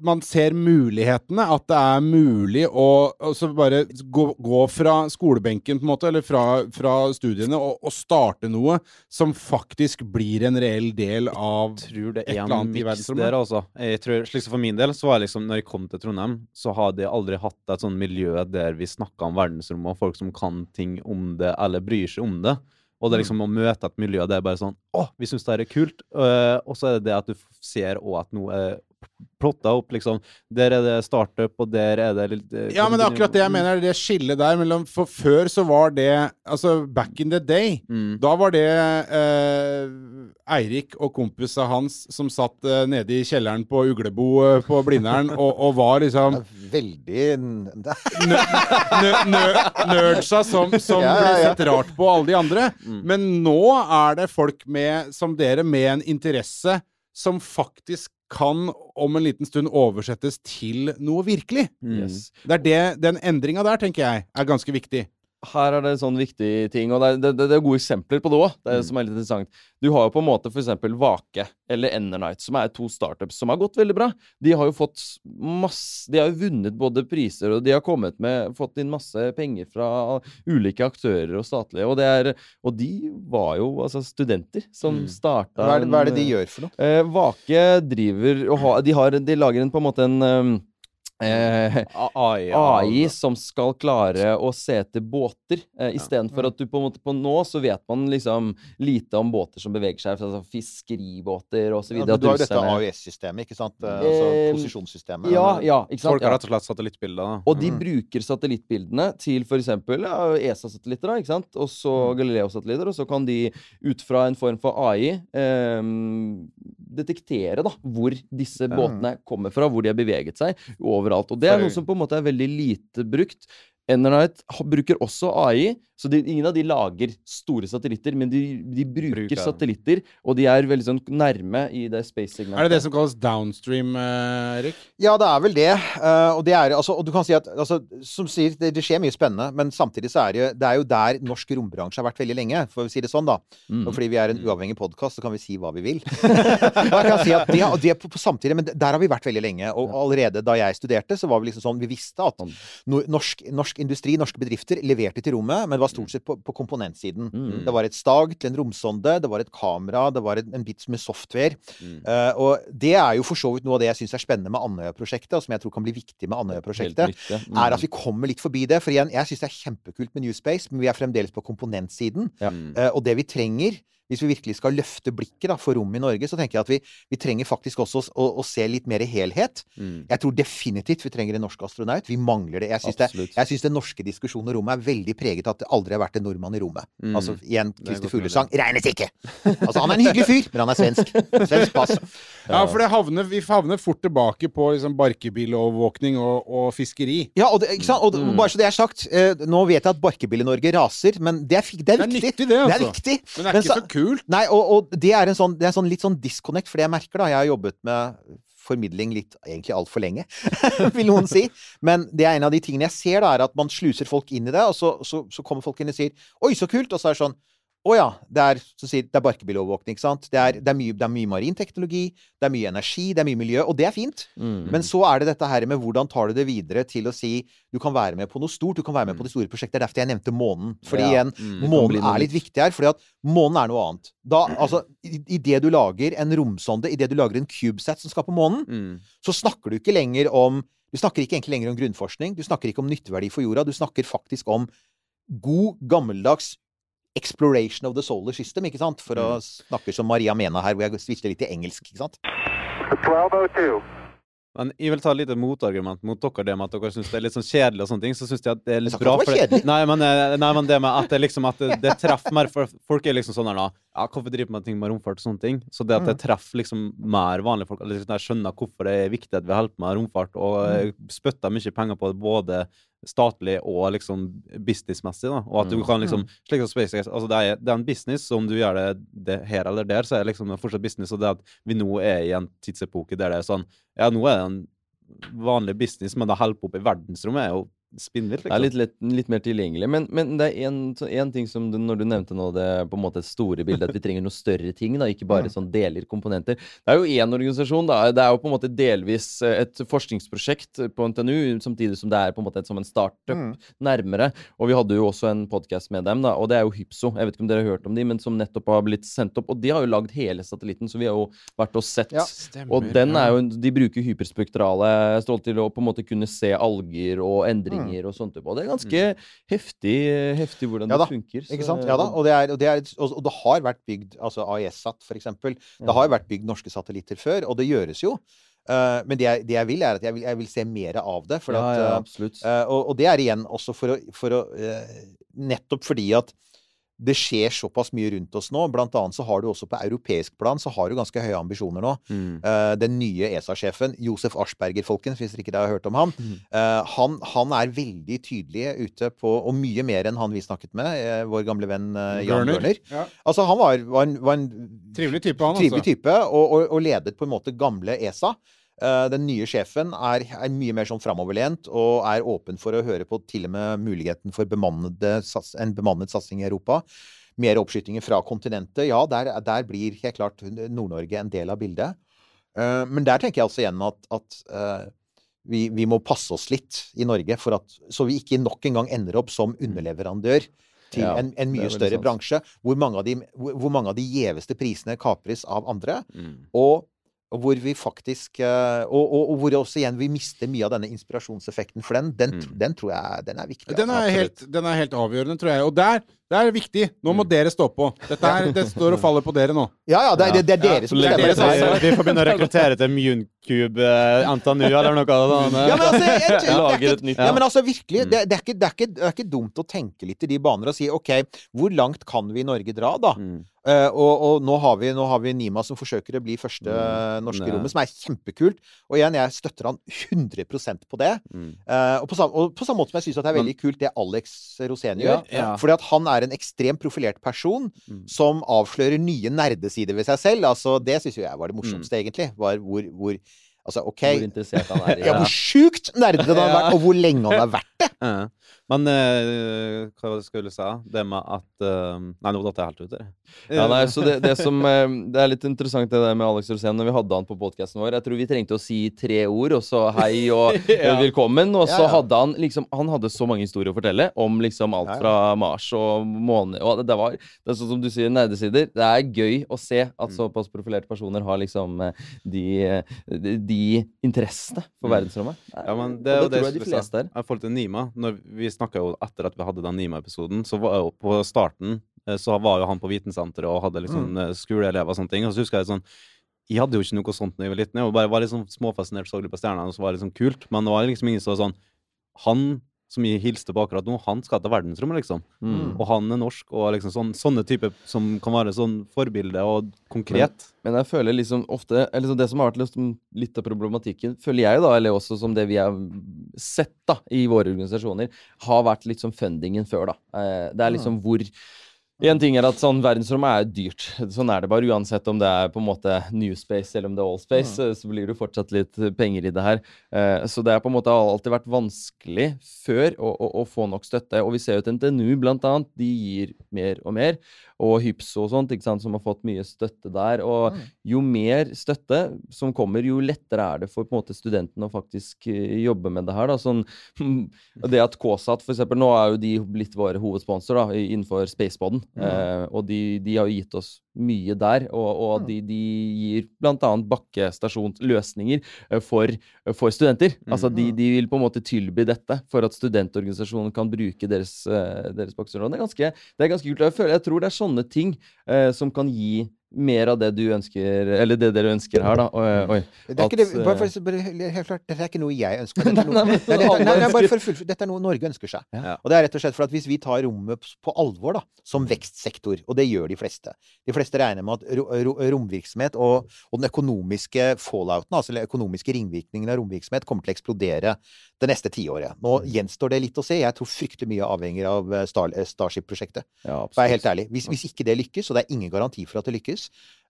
man ser mulighetene, at det er mulig å altså bare gå, gå fra skolebenken, på en måte, eller fra, fra studiene, og, og starte noe som faktisk blir en reell del av det et er eller annet i verdensrommet. der, altså. Jeg tror, slik som For min del, så var jeg liksom, når jeg kom til Trondheim, så hadde jeg aldri hatt et sånn miljø der vi snakka om verdensrommet, og folk som kan ting om det, eller bryr seg om det. Og det er liksom å møte et miljø der bare sånn Å, vi syns det her er kult. Uh, og så er det det at du ser òg at noe er plotta opp, liksom. Der er det startup, og der er det litt eh, Ja, men det er akkurat det jeg mener, det skillet der mellom For før så var det Altså, back in the day, Mm. da var det eh, Eirik og kompisa hans som satt eh, nede i kjelleren på Uglebo eh, på Blindern og, og var liksom Veldig nerdsa som, som Ja, ja, ble ja. sett rart på alle de andre. Mm. Men nå er det folk med, som dere med en interesse som faktisk kan om en liten stund oversettes til noe virkelig. Mm. Yes. Det er det, Den endringa der, tenker jeg, er ganske viktig. Her er det sånn viktig ting, og det er, det, det, er gode eksempler på det òg. Det er Mm. som er litt interessant. Du har jo på en måte eksempel Vake eller Enernight, som er to startups som har gått veldig bra. De har jo fått masse De har jo vunnet både priser, og de har kommet med Fått inn masse penger fra ulike aktører og statlige, og det er Og de var jo altså studenter som Mm. starta Hva det, hva er det de gjør for noe? Eh, Vake driver og har De, har, de lager en på en måte en um, eh, (laughs) AI, AI som skal klare å se etter båter, eh, istedenfor ja. at du på en måte på nå så vet man liksom lite om båter som beveger seg, altså fiskeribåter og så Ja, men du har jo dette AIS-systemet, ikke sant? Eh, Altså Eh, posisjonssystemet. Ja, ja, ikke sant. Folk har rett og slett satellittbilder. da. Og de Mm. bruker satellittbildene til f.eks. Ja, ESA-satellitter, da, ikke sant? og så Mm. Galileo-satellitter, og så kan de ut fra en form for AI ehm, detektere da, hvor disse båtene kommer fra, hvor de har beveget seg, overalt. Og det er noe som på en måte er veldig lite brukt. Enernight bruker også AI, så de, ingen av de lager store satellitter, men de, de bruker, Bruker. satellitter, og de er veldig sånn nærme i det space-segmentet. Er det det som kalles downstream, eh, Erik? Ja, det er vel det. Uh, og det er altså Og du kan si at altså, Som sier, det, det skjer mye spennende, men samtidig så er det, det er jo der norsk rombransje har vært veldig lenge, for å si det sånn, da. Mm. Og fordi vi er en uavhengig podkast, så kan vi si hva vi vil. (laughs) og jeg kan si at det, det på, på samtidig, Men der har vi vært veldig lenge. Og allerede da jeg studerte, så var vi liksom sånn Vi visste at norsk, norsk, norsk industri, norske bedrifter, leverte til rommet, men det var stort sett på, på komponentsiden. Mm. Det var et stag til en romsonde, det var et kamera, det var en, en bit med software. Mm. Uh, og det er jo for så vidt noe av det jeg syns er spennende med Andøya-prosjektet, og som jeg tror kan bli viktig med Andøya-prosjektet. Mm. er at vi kommer litt forbi det. For igjen, jeg syns det er kjempekult med New Space, men vi er fremdeles på komponentsiden. Ja. Mm. Eh, og det vi trenger, hvis vi virkelig skal løfte blikket da, for rommet i Norge, så tenker jeg at vi, vi trenger faktisk også å, å se litt mer helhet. Mm. Jeg tror definitivt vi trenger en norsk astronaut. Vi mangler det. Jeg syns, det, jeg syns den norske diskusjonen om rommet er veldig preget av at det aldri har vært en nordmann i rommet. Mm. Altså igjen, er Christer Fuglesang regnes ikke! Altså, han er en hyggelig fyr, men han er svensk. Svensk pass. (laughs) Ja, for det havner, vi havner fort tilbake på liksom barkebilovervåkning og, og fiskeri. Ja, og, det, ikke sant? og det- Mm. bare så det er sagt, eh, nå vet jeg at Barkebil-Norge raser, men det er, det er Det er viktig. nyttig, det, altså. Det er viktig. Men det er Men ikke så- så kult. Nei, og, og det er en sånn, det er sånn litt sånn disconnect, for det jeg merker da, jeg har jobbet med formidling litt, egentlig altfor lenge, (laughs) vil noen si. Men det er en av de tingene jeg ser, da, er at man sluser folk inn i det, og så, så, så kommer folk inn og sier 'oi, så kult', og så er det sånn å ja, det er, si, det er barkebilovervåkning, ikke sant. Det er, det, er mye, det er mye marin teknologi, det er mye energi, det er mye miljø, og det er fint. Mm. Men så er det dette her med hvordan tar du det videre til å si du kan være med på noe stort, du kan være med på de store prosjekter. Er derfor jeg nevnte månen. Fordi Ja. igjen, Mm. månen er litt viktig her. Fordi at månen er noe annet. Da, altså, i, i det du lager en romsonde, i det du lager en CubeSat som skal på månen, Mm. så snakker du ikke lenger om Du snakker ikke egentlig lenger om grunnforskning. Du snakker ikke om nytteverdi for jorda. Du snakker faktisk om god, gammeldags exploration of the solar system, ikke sant? For å snakke som Maria Mena her, hvor jeg switcher litt til engelsk, ikke sant? 1202. Men jeg vil ta et lite motargument mot dere, det med at dere syns det er litt sånn kjedelig og sånne ting. Så syns jeg at det er litt bra. for det Nei, men, eh, nei, men det med at det liksom at det, det treffer mer for Folk er liksom sånn her da Ja, hvorfor driver man ting med romfart og sånne ting? Så det at det treffer liksom mer vanlige folk, eller liksom, jeg skjønner hvorfor det er viktig at vi holder på med romfart, og eh, spytter mye penger på det, både statlig og liksom businessmessig, da. Og at du kan liksom Slik som SpaceX Altså, det er, det er en business, så om du gjør det, det her eller der, så er det liksom fortsatt business. Og det at vi nå er i en tidsepoke der det er sånn Ja, nå er det en vanlig business, men det holder på opp i verdensrommet, er jo spinnvilt, Det liksom. er litt, lett, litt mer tilgjengelig. Men, men det er en ting som du, når du nevnte nå det på en måte store bildet, at vi trenger noe større ting, da, ikke bare sånn deler, komponenter. Det er jo én organisasjon, da. Det er jo på en måte delvis eh, et forskningsprosjekt på NTNU, samtidig som det er på en måte et, som en startup nærmere. Og vi hadde jo også en podkast med dem, da, og det er jo Hypso. Jeg vet ikke om dere har hørt om de, men som nettopp har blitt sendt opp. Og de har jo lagd hele satellitten, så vi har jo vært og sett. Ja, og den er jo, de bruker hyperspektrale stråler til å på en måte kunne se alger og endringer og sånt. Og det er ganske heftig, heftig hvordan Ja det funker. så- Ikke sant? Ja da. Og det, er, og, det er, og, det har vært bygd altså AES-sat, eksempel. Det har vært bygd norske satellitter før, og det gjøres jo. Uh, men det jeg, det jeg vil, er at jeg vil, jeg vil se mer av det. For ja, at, ja, eh, absolutt. Eh, og, og det er igjen også for å, for å uh, Nettopp fordi at det skjer såpass mye rundt oss nå. Blant annet så har du også på europeisk plan så har du ganske høye ambisjoner nå. Mm. Uh, den nye ESA-sjefen, Josef Aschberger, folkens, hvis dere ikke har hørt om ham, uh, han, han er veldig tydelig ute på, og mye mer enn han vi snakket med, uh, vår gamle venn Jan. Bjørner. Ja. Altså, han var, var, en, var en Trivelig type, han, trivelig altså. type, og, og, og ledet på en måte gamle ESA. Eh, den nye sjefen er, er mye mer sånn framoverlent og er åpen for å høre på til og med muligheten for bemannede, sats- en bemannet satsing i Europa. Mer oppskytinger fra kontinentet. Ja, der, der blir helt klart Nord-Norge en del av bildet. Eh, men der tenker jeg altså igjen at, at eh, vi, vi må passe oss litt i Norge, for at, så vi ikke nok en gang ender opp som underleverandør til Ja, en, en mye større bransje, hvor mange, av de, hvor, hvor mange av de gjeveste prisene kapres av andre. Mm. Og, og hvor vi faktisk eh, og, og, og hvor også igjen vi mister mye av denne inspirasjonseffekten. For den, den, Mm. den tror jeg den er viktig. Den altså. er, helt, den er helt avgjørende, tror jeg. Og der, det er viktig. Nå må dere stå på. Dette er, det står og faller på dere nå. Ja, ja, det, er- det, det er dere som det er bestemmer. deres det. ansvar. Vi får begynne å rekruttere til Muncube uh, NTNU eller noe av Ja, men altså, jeg, jeg, det ikke- Ja, men altså virkelig, Mm. det, det, er ikke, det, er ikke, det er ikke dumt å tenke litt i de baner og si OK, hvor langt kan vi i Norge dra, da? Mm. Uh, og og nå, har vi, nå har vi Nima som forsøker å bli første Mm. norske i rommet, som er kjempekult. Og igjen, jeg støtter han 100% på det. Mm. Uh, og, på samme, og på samme måte som jeg syns det er veldig kult det Alex Rosén gjør. Ja. Fordi at han er en ekstremt profilert person Mm. som avslører nye nerdesider ved seg selv. Altså, det syns jo jeg var det morsomste, Mm. egentlig. Var hvor, hvor Altså, OK Hvor interessert han er i (laughs) Ja, hvor sjukt nerdete han har vært, og hvor lenge han har vært det! Men eh, hva var det jeg skulle si? Det med at eh, Nei, nå datt jeg helt ut der. Ja, nei, så det, det (laughs) som eh, Det er litt interessant det der med Alex Rosén når vi hadde han på podkasten vår. Jeg tror vi trengte å si tre ord, og så hei og (laughs) ja. velkommen. Og så Ja, ja. hadde han liksom Han hadde så mange historier å fortelle om liksom alt fra Mars og måne Og det, det var Det er sånn som du sier, nerdesider. Det er gøy å se at Mm. såpass profilerte personer har liksom eh, de, eh, de, de interessene for Mm. verdensrommet. Ja, men Og det, er jo det tror jeg de skulle fleste er. I forhold til Nima, når vi snakka jo etter at vi hadde den Nima-episoden, så var jo på starten eh, så var jo han på vitensenteret og hadde liksom Mm. eh, skoleelever og sånne ting. Og så husker jeg sånn Jeg hadde jo ikke noe sånt da jeg var liten. Jeg var bare var liksom sånn småfascinert, så litt på stjernene, og så var det liksom kult. Men det var liksom ingen som var sånn Han som jeg hilste på akkurat nå, han skal til verdensrommet, liksom. Mm. Og han er norsk, og liksom sånn, sånne typer som kan være sånn forbilde og konkret. Men jeg føler liksom ofte eller liksom Det som har vært liksom litt av problematikken, føler jeg da, eller også som det vi har sett da i våre organisasjoner, har vært litt som fundingen før, da. Eh, Det er liksom hvor En ting er at sånn verdensrommet er dyrt. Sånn er det bare. Uansett om det er på en måte new space eller om det er all space, eh, så blir det fortsatt litt penger i det her. Eh, Så det har på en måte alltid vært vanskelig før å, å, å få nok støtte. Og vi ser jo at NTNU blant annet, de gir mer og mer. Og Hypso og sånt, ikke sant, som har fått mye støtte der. Og jo mer støtte som kommer, jo lettere er det for på en måte studentene å faktisk eh, jobbe med det her. da, sånn, (laughs) Det at KSAT for eksempel, Nå er jo de blitt våre hovedsponsor da, innenfor Spaceboden. Eh, og de, de har jo gitt oss mye der. Og, og Mm. de, de gir bl.a. bakkestasjonsløsninger eh, for, for studenter. Altså de, de vil på en måte tilby dette for at studentorganisasjonene kan bruke deres, eh, deres bakkestasjon. Det det er ganske kult. Jeg, føler, jeg tror det er sånne ting eh, som kan gi mer av det du ønsker, eller det dere ønsker her, da. Oi, oi. Det er ikke det, bare eh, for, bare helt klart, dette er ikke noe jeg ønsker. (laughs) Dette er noe, Nei, nei, nei, nei, bare for full, dette er noe Norge ønsker seg. Ja. Og det er rett og slett for at hvis vi tar rommet på alvor da, som vekstsektor, og det gjør de fleste De fleste regner med at ro, ro, romvirksomhet og, og den økonomiske fallouten, altså den økonomiske ringvirkningen av romvirksomhet, kommer til å eksplodere det neste tiåret. Nå gjenstår det litt å se. Jeg tror fryktelig mye avhenger av eh, Star, eh, Starship-prosjektet. Ja, For jeg er helt ærlig. Hvis, hvis ikke det lykkes, og det er ingen garanti for at det lykkes,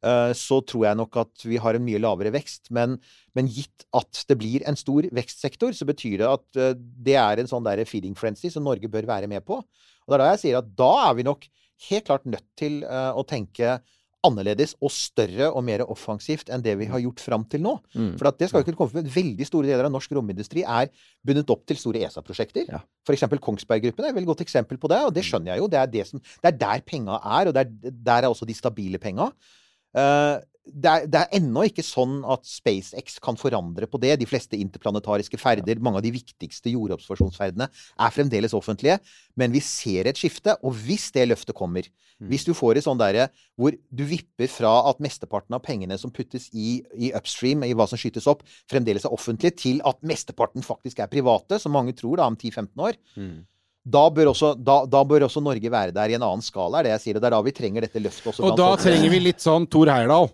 eh, så tror jeg nok at vi har en mye lavere vekst. Men, men gitt at det blir en stor vekstsektor, så betyr det at det er en sånn der feeding frenzy som Norge bør være med på. Og det er da jeg sier at da er vi nok helt klart nødt til å tenke annerledes og større og mer offensivt enn det vi har gjort fram til nå. Mm. For det skal jo ikke komme for Veldig store deler av norsk romindustri er bundet opp til store ESA-prosjekter. Ja. For eksempel Kongsberg-gruppen er et veldig godt eksempel på det, og det skjønner jeg jo. Det er, det som, det er der penga er, og det er, der er også de stabile penga. Eh, det er, det er ennå ikke sånn at SpaceX kan forandre på det. De fleste interplanetariske ferder, mange av de viktigste jordobservasjonsferdene, er fremdeles offentlige. Men vi ser et skifte, og hvis det løftet kommer Hvis du får et sånn derre hvor du vipper fra at mesteparten av pengene som puttes i, i upstream, i hva som skytes opp, fremdeles er offentlige, til at mesteparten faktisk er private, som mange tror da om 10-15 år, Mm. da bør, også, da, da bør også Norge være der i en annen skala, er det jeg sier. Og det er da vi trenger dette løftet. Og da trenger vi litt sånn Tor Heyerdahl.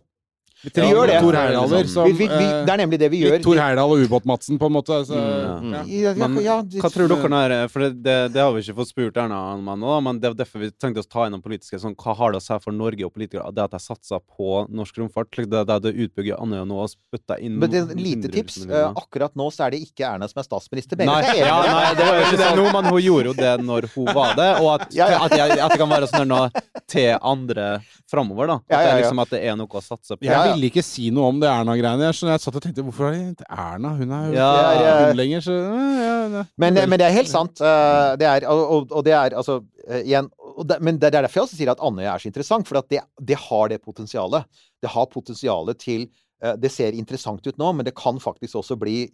Vi Vi gjør det. Tor Heyerdahler som vi, vi, vi, eh, Det er nemlig det vi gjør. Tor Heyerdahl og Ubåt-Madsen, på en måte. Så, Mm. ja. Ja, ja, Men ja, hva tror dere er For det, det, det har vi ikke fått spurt Erna om ennå, men det er derfor vi tenkte oss ta inn noen politiske sånn, Hva har det å si for Norge og politikere det at de satser på norsk romfart? Det, det, det utbygger Andøya nå og spytter inn Men det er lite tips. eh, akkurat nå så er det ikke Erna som er statsminister. Men Nei, er (laughs) ja, nei, det var jo ikke det nå, men hun gjorde jo det når hun var det, og at, Ja, ja. at, jeg, at det kan være sånn noe til andre framover, da. At, Ja, ja, Det, liksom, at det er noe å satse på. Ja, ja. Ville ikke si noe om det Erna-greiene. Jeg, jeg satt og tenkte hvorfor er det Erna? Hun er jo Ja, ikke ja. hun lenger, så ja. Men, men det er helt sant. eh, Det er, og, og, det er altså eh, igjen det, Men det er derfor jeg også sier at Andøya er så interessant. For at det, det har det potensialet. Det har potensialet til eh, Det ser interessant ut nå, men det kan faktisk også bli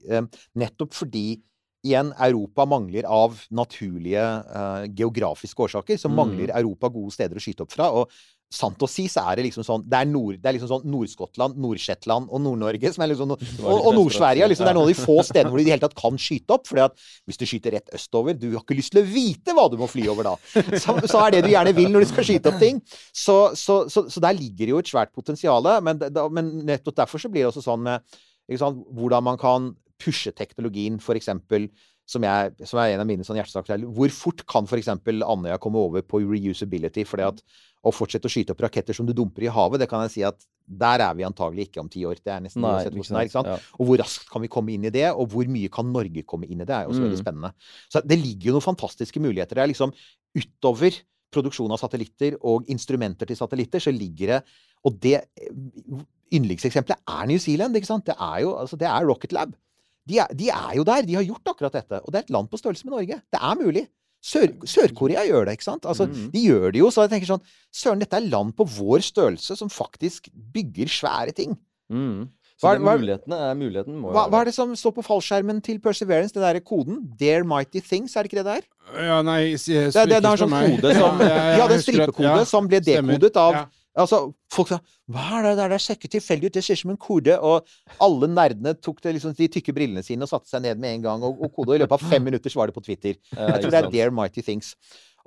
nettopp fordi Igjen, Europa mangler av naturlige geografiske årsaker. Så Mm. mangler Europa gode steder å skyte opp fra. Og sant å si, så er det liksom sånn Det er, nord, det er liksom sånn Nord-Skottland, Nord-Shetland og Nord-Norge som er liksom Og, og Nord-Sverige. Liksom, det er noen av de få stedene hvor de i det hele tatt kan skyte opp. fordi at hvis du skyter rett østover Du har ikke lyst til å vite hva du må fly over da. Så, så er det du gjerne vil når du skal skyte opp ting. Så, så, så, så der ligger det jo et svært potensial. Men, men nettopp derfor så blir det også sånn med sant, hvordan man kan pushe teknologien, for eksempel som, jeg, som er en av mine sånn hjertesaker. er, Hvor fort kan f.eks. Andøya komme over på reusability? fordi at å fortsette å skyte opp raketter som du dumper i havet, det kan jeg si at der er vi antagelig ikke om ti år. Det er nesten Nei, ikke det er, ikke sant? Ja. Og hvor raskt kan vi komme inn i det, og hvor mye kan Norge komme inn i det, er jo også veldig Mm. spennende. Så det ligger jo noen fantastiske muligheter der. liksom Utover produksjon av satellitter og instrumenter til satellitter, så ligger det Og det yndlingseksempelet er New Zealand, ikke sant? Det er jo altså, det er Rocket Lab. De er, de er jo der. De har gjort akkurat dette. Og det er et land på størrelse med Norge. Det er mulig. Sør- Sør-Korea gjør det, ikke sant? Altså, Mhm. De gjør det jo, så jeg tenker sånn Søren, dette er land på vår størrelse som faktisk bygger svære ting. Mm. Så Hva- hva- mulighetene, er, muligheten må Hva, hva er det som står på fallskjermen til Perseverance? Det derre koden? Dare Mighty Things, er det ikke det der? Ja, nei, si, Det, er- det, det er en sånn kode som Ja, De hadde en stripekode som ble dekodet av Altså, folk sa Hva er det der? Det sjekker tilfeldig ut. Det ser ut som en kode. Og alle nerdene tok det, liksom, de tykke brillene sine og satte seg ned med en gang og, og kodet. Og i løpet av fem minutter så var det på Twitter. (laughs) Jeg tror det er. Dare Mighty Things.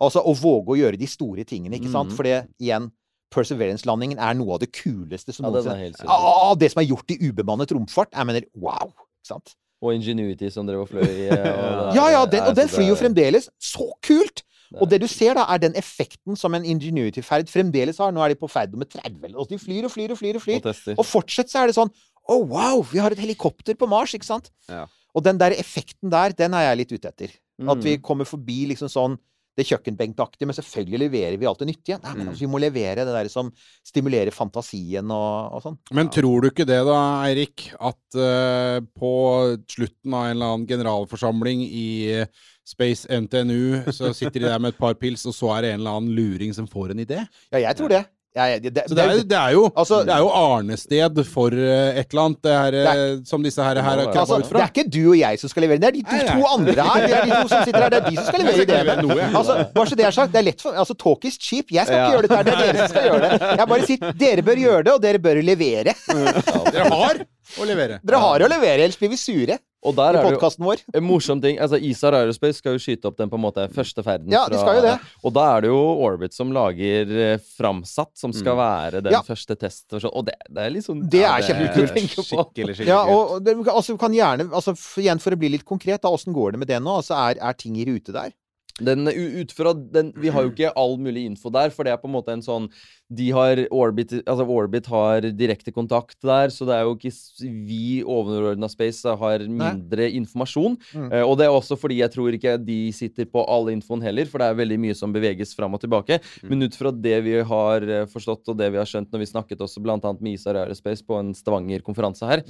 Altså å våge å gjøre de store tingene, ikke sant? Mhm. For det, igjen, Perseverance-landingen er noe av det kuleste som Ja, det noensinne sinnssyk. Det som er gjort i ubemannet romfart. Jeg mener, wow! Ikke sant? Og Ingenuity som drev og fløy i. og (laughs) Ja, ja, den, og den flyr jo fremdeles. Så kult! Og det du ser, da, er den effekten som en Ingenuity-ferd fremdeles har. Nå er de på ferd nummer 30. eller- Og de flyr og flyr og flyr. Og flyr. Og. Og fortsatt så er det sånn Å, wow! Vi har et helikopter på Mars, ikke sant? Ja. Og den der effekten der, den er jeg litt ute etter. At vi Mm. kommer forbi liksom sånn det kjøkkenbenktaktige, men selvfølgelig leverer vi alt det nyttige. Nei, men Mm. altså, vi må levere det der som stimulerer fantasien og, og sånn. Men tror du ikke det da, Eirik, at uh, på slutten av en eller annen generalforsamling i Space NTNU, så sitter de der med et par pils, og så er det en eller annen luring som får en idé? Ja, jeg tror det. Jeg- det, det, Så det er, det er jo, Altså- det er jo arnested for eh, et eller annet, det her, er, som disse her, her er altså, ut fra. det er ikke du og jeg som skal levere, det er de to, Nei, nei. to andre her. Det er de to som sitter her, det er de som skal levere Jeg ideene. jeg. Altså, bare så det er sagt, det er lett for Altså, talk is cheap. Jeg skal ikke gjøre dette her, det er dere som skal gjøre det. Jeg bare sier dere bør gjøre det, og dere bør levere. Dere har å levere. Dere har å levere, ellers blir vi sure Og der i podkasten vår. en morsom ting. Altså, ISAR Aerospace skal jo skyte opp den på en måte første ferden. Ja, de skal jo det. Og da er det jo Orbit som lager eh, Framsatt, som skal være den Ja. første test. Og det, det er litt sånn Det er kjempekult å tenke på. Skikkelig, skikkelig Ja, og og det, altså, kan gjerne altså, for, Igjen for å bli litt konkret, da, åssen går det med det nå? Altså, er, er ting i rute der? Den, ut fra den, vi har jo ikke all mulig info der, for det er på en måte en sånn De har Orbit Altså Orbit har direkte kontakt der, så det er jo ikke vi overordna Space har mindre informasjon. Mm. Uh, og det er også fordi jeg tror ikke de sitter på all infoen heller, for det er veldig mye som beveges fram og tilbake. Men ut fra det vi har eh, forstått, og det vi har skjønt når vi snakket også annet med Isar Aerospace på en Stavanger-konferanse her,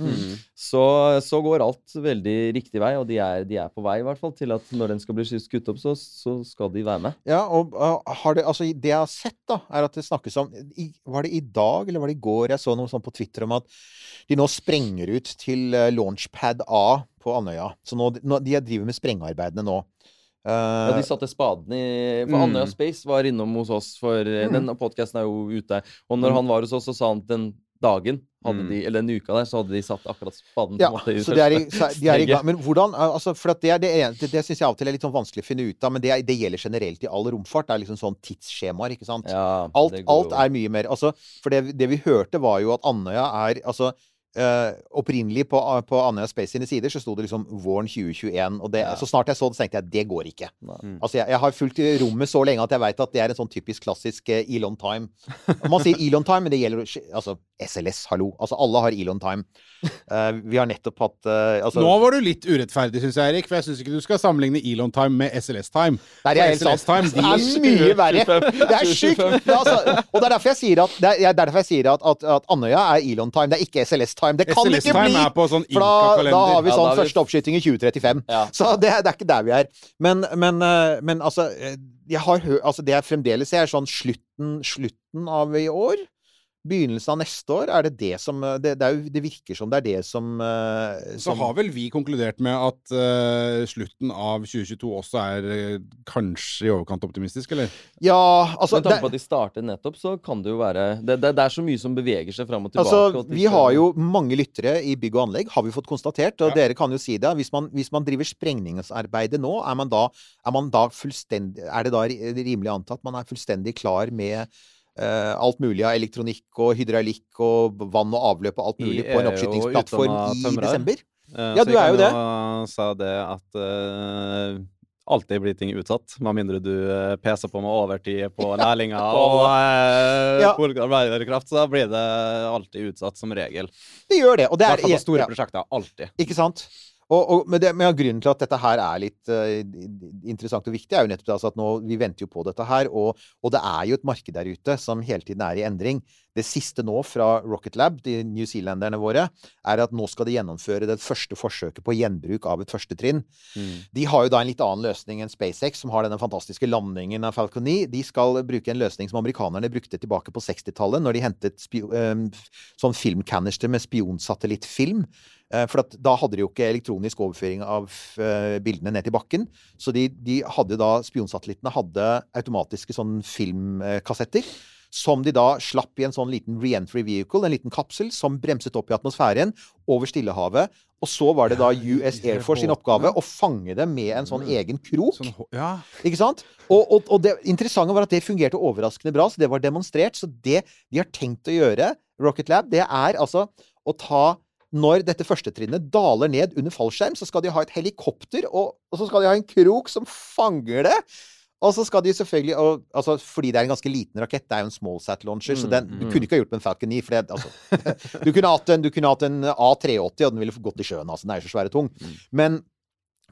så, så går alt veldig riktig vei, og de er, de er på vei i hvert fall til at når den skal bli skutt opp, så, så skal de være med. Ja, og uh, har det, altså, det jeg har sett, da, er at det snakkes om Var det i dag, eller var det i går, jeg så noe sånn på Twitter om at de nå sprenger ut til uh, Launchpad A på Andøya. Så nå, nå, de driver med sprengearbeidene nå. Uh, Ja, de satte spaden i For Mm. Andøya Space var innom hos oss, for mm. den podkasten er jo ute. Og når Mm. han var hos oss, så sa han at den dagen, hadde Mm. de, eller den uka der, så hadde de satt akkurat spaden på ja, måte så de er, i, de er i gang. Men hvordan altså, For det, det, det, det syns jeg av og til er litt sånn vanskelig å finne ut av, men det, det gjelder generelt i all romfart. Det er liksom sånn tidsskjemaer, ikke sant? Ja, Alt, alt er mye mer altså, For det, det vi hørte, var jo at Andøya er altså eh, opprinnelig på, på Andøya Space sine sider så sto det liksom våren 2021. Og det, Ja. så snart jeg så det, så tenkte jeg det går ikke. Mm. Altså, jeg, jeg har fulgt rommet så lenge at jeg veit at det er en sånn typisk klassisk eh, Elon time. Man sier Elon time, men det gjelder altså SLS, hallo. Altså alle har Elon time. Uh, vi har nettopp hatt uh, altså, Nå var du litt urettferdig, syns jeg, Erik. For jeg syns ikke du skal sammenligne Elon Time med SLS Time. Der er For SLS sant. Time, Det er mye verre. Det er sjukt! Altså, og det er derfor jeg sier at, det er, det er derfor jeg sier at, at, at Andøya er Elon time, det er ikke SLS time. Det kan ikke bli! er på sånn For da, da har vi sånn ja, vi- første oppskyting i 2035. Ja. Så det, det er ikke der vi er. Men, men, eh, men altså eh, jeg har altså Det jeg fremdeles ser, er sånn slutten, slutten av i år. Begynnelsen av neste år. Er det det som eh, Det, det, er jo, det virker som det er det som, som, Så har vel vi konkludert med at uh, slutten av 2022 også er uh, kanskje i overkant optimistisk, eller? Ja, altså Med tanke på at de starter nettopp, så kan det jo være Det, det, det er så mye som beveger seg fram og tilbake. Altså, og vi har jo mange lyttere i bygg og anlegg, har vi fått konstatert. Og Ja. dere kan jo si det. Hvis man, hvis man driver sprengningsarbeidet nå, er man da, er man da fullstendig Er det da rimelig antatt man er fullstendig klar med eh, alt mulig av elektronikk og hydraulikk og vann og avløp og alt mulig på en er oppskytingsplattform i desember? Eh, Ja, du er jo det. sa det at eh, alltid blir ting utsatt, med mindre du uh, peser på med overtid (laughs) på lærlinger og uh, Ja. arbeiderkraft, så blir det alltid utsatt som regel. Det gjør det. Og I hvert fall er på store ja. prosjekter. Alltid. Ikke sant? Og, og, men, det, men grunnen til at dette her er litt uh, interessant og viktig, er jo nettopp altså at nå, vi venter jo på dette her, og, og det er jo et marked der ute som hele tiden er i endring. Det siste nå fra Rocket Lab, de newzealenderne våre, er at nå skal de gjennomføre det første forsøket på gjenbruk av et første trinn. De har jo da en litt annen løsning enn SpaceX, som har denne fantastiske landingen av Falcon 9. De skal bruke en løsning som amerikanerne brukte tilbake på 60-tallet, når de hentet eh, sånn filmcanister med spionsatellittfilm. Eh, For at da hadde de jo ikke elektronisk overføring av eh, bildene ned til bakken. Så de, de hadde da, spionsatellittene hadde automatiske sånn filmkassetter. Som de da slapp i en sånn liten re-entry vehicle, en liten kapsel, som bremset opp i atmosfæren over Stillehavet. Og så var det da US Air Force sin oppgave å fange dem med en sånn egen krok. Sånn. Ikke sant? Og, og, og det interessante var at det fungerte overraskende bra, så det var demonstrert. Så det de har tenkt å gjøre, Rocket Lab, det er altså å ta når dette første trinnet daler ned under fallskjerm, så skal de ha et helikopter, og, og så skal de ha en krok som fanger det. Og så skal de selvfølgelig og, altså, Fordi det er en ganske liten rakett, det er jo en small sat launcher, så den, du kunne ikke ha gjort med en Falcon 9. For det, altså, (laughs) du, kunne en, du kunne hatt en A380, og den ville gått i sjøen. Altså, den er jo så svær og tung. Men,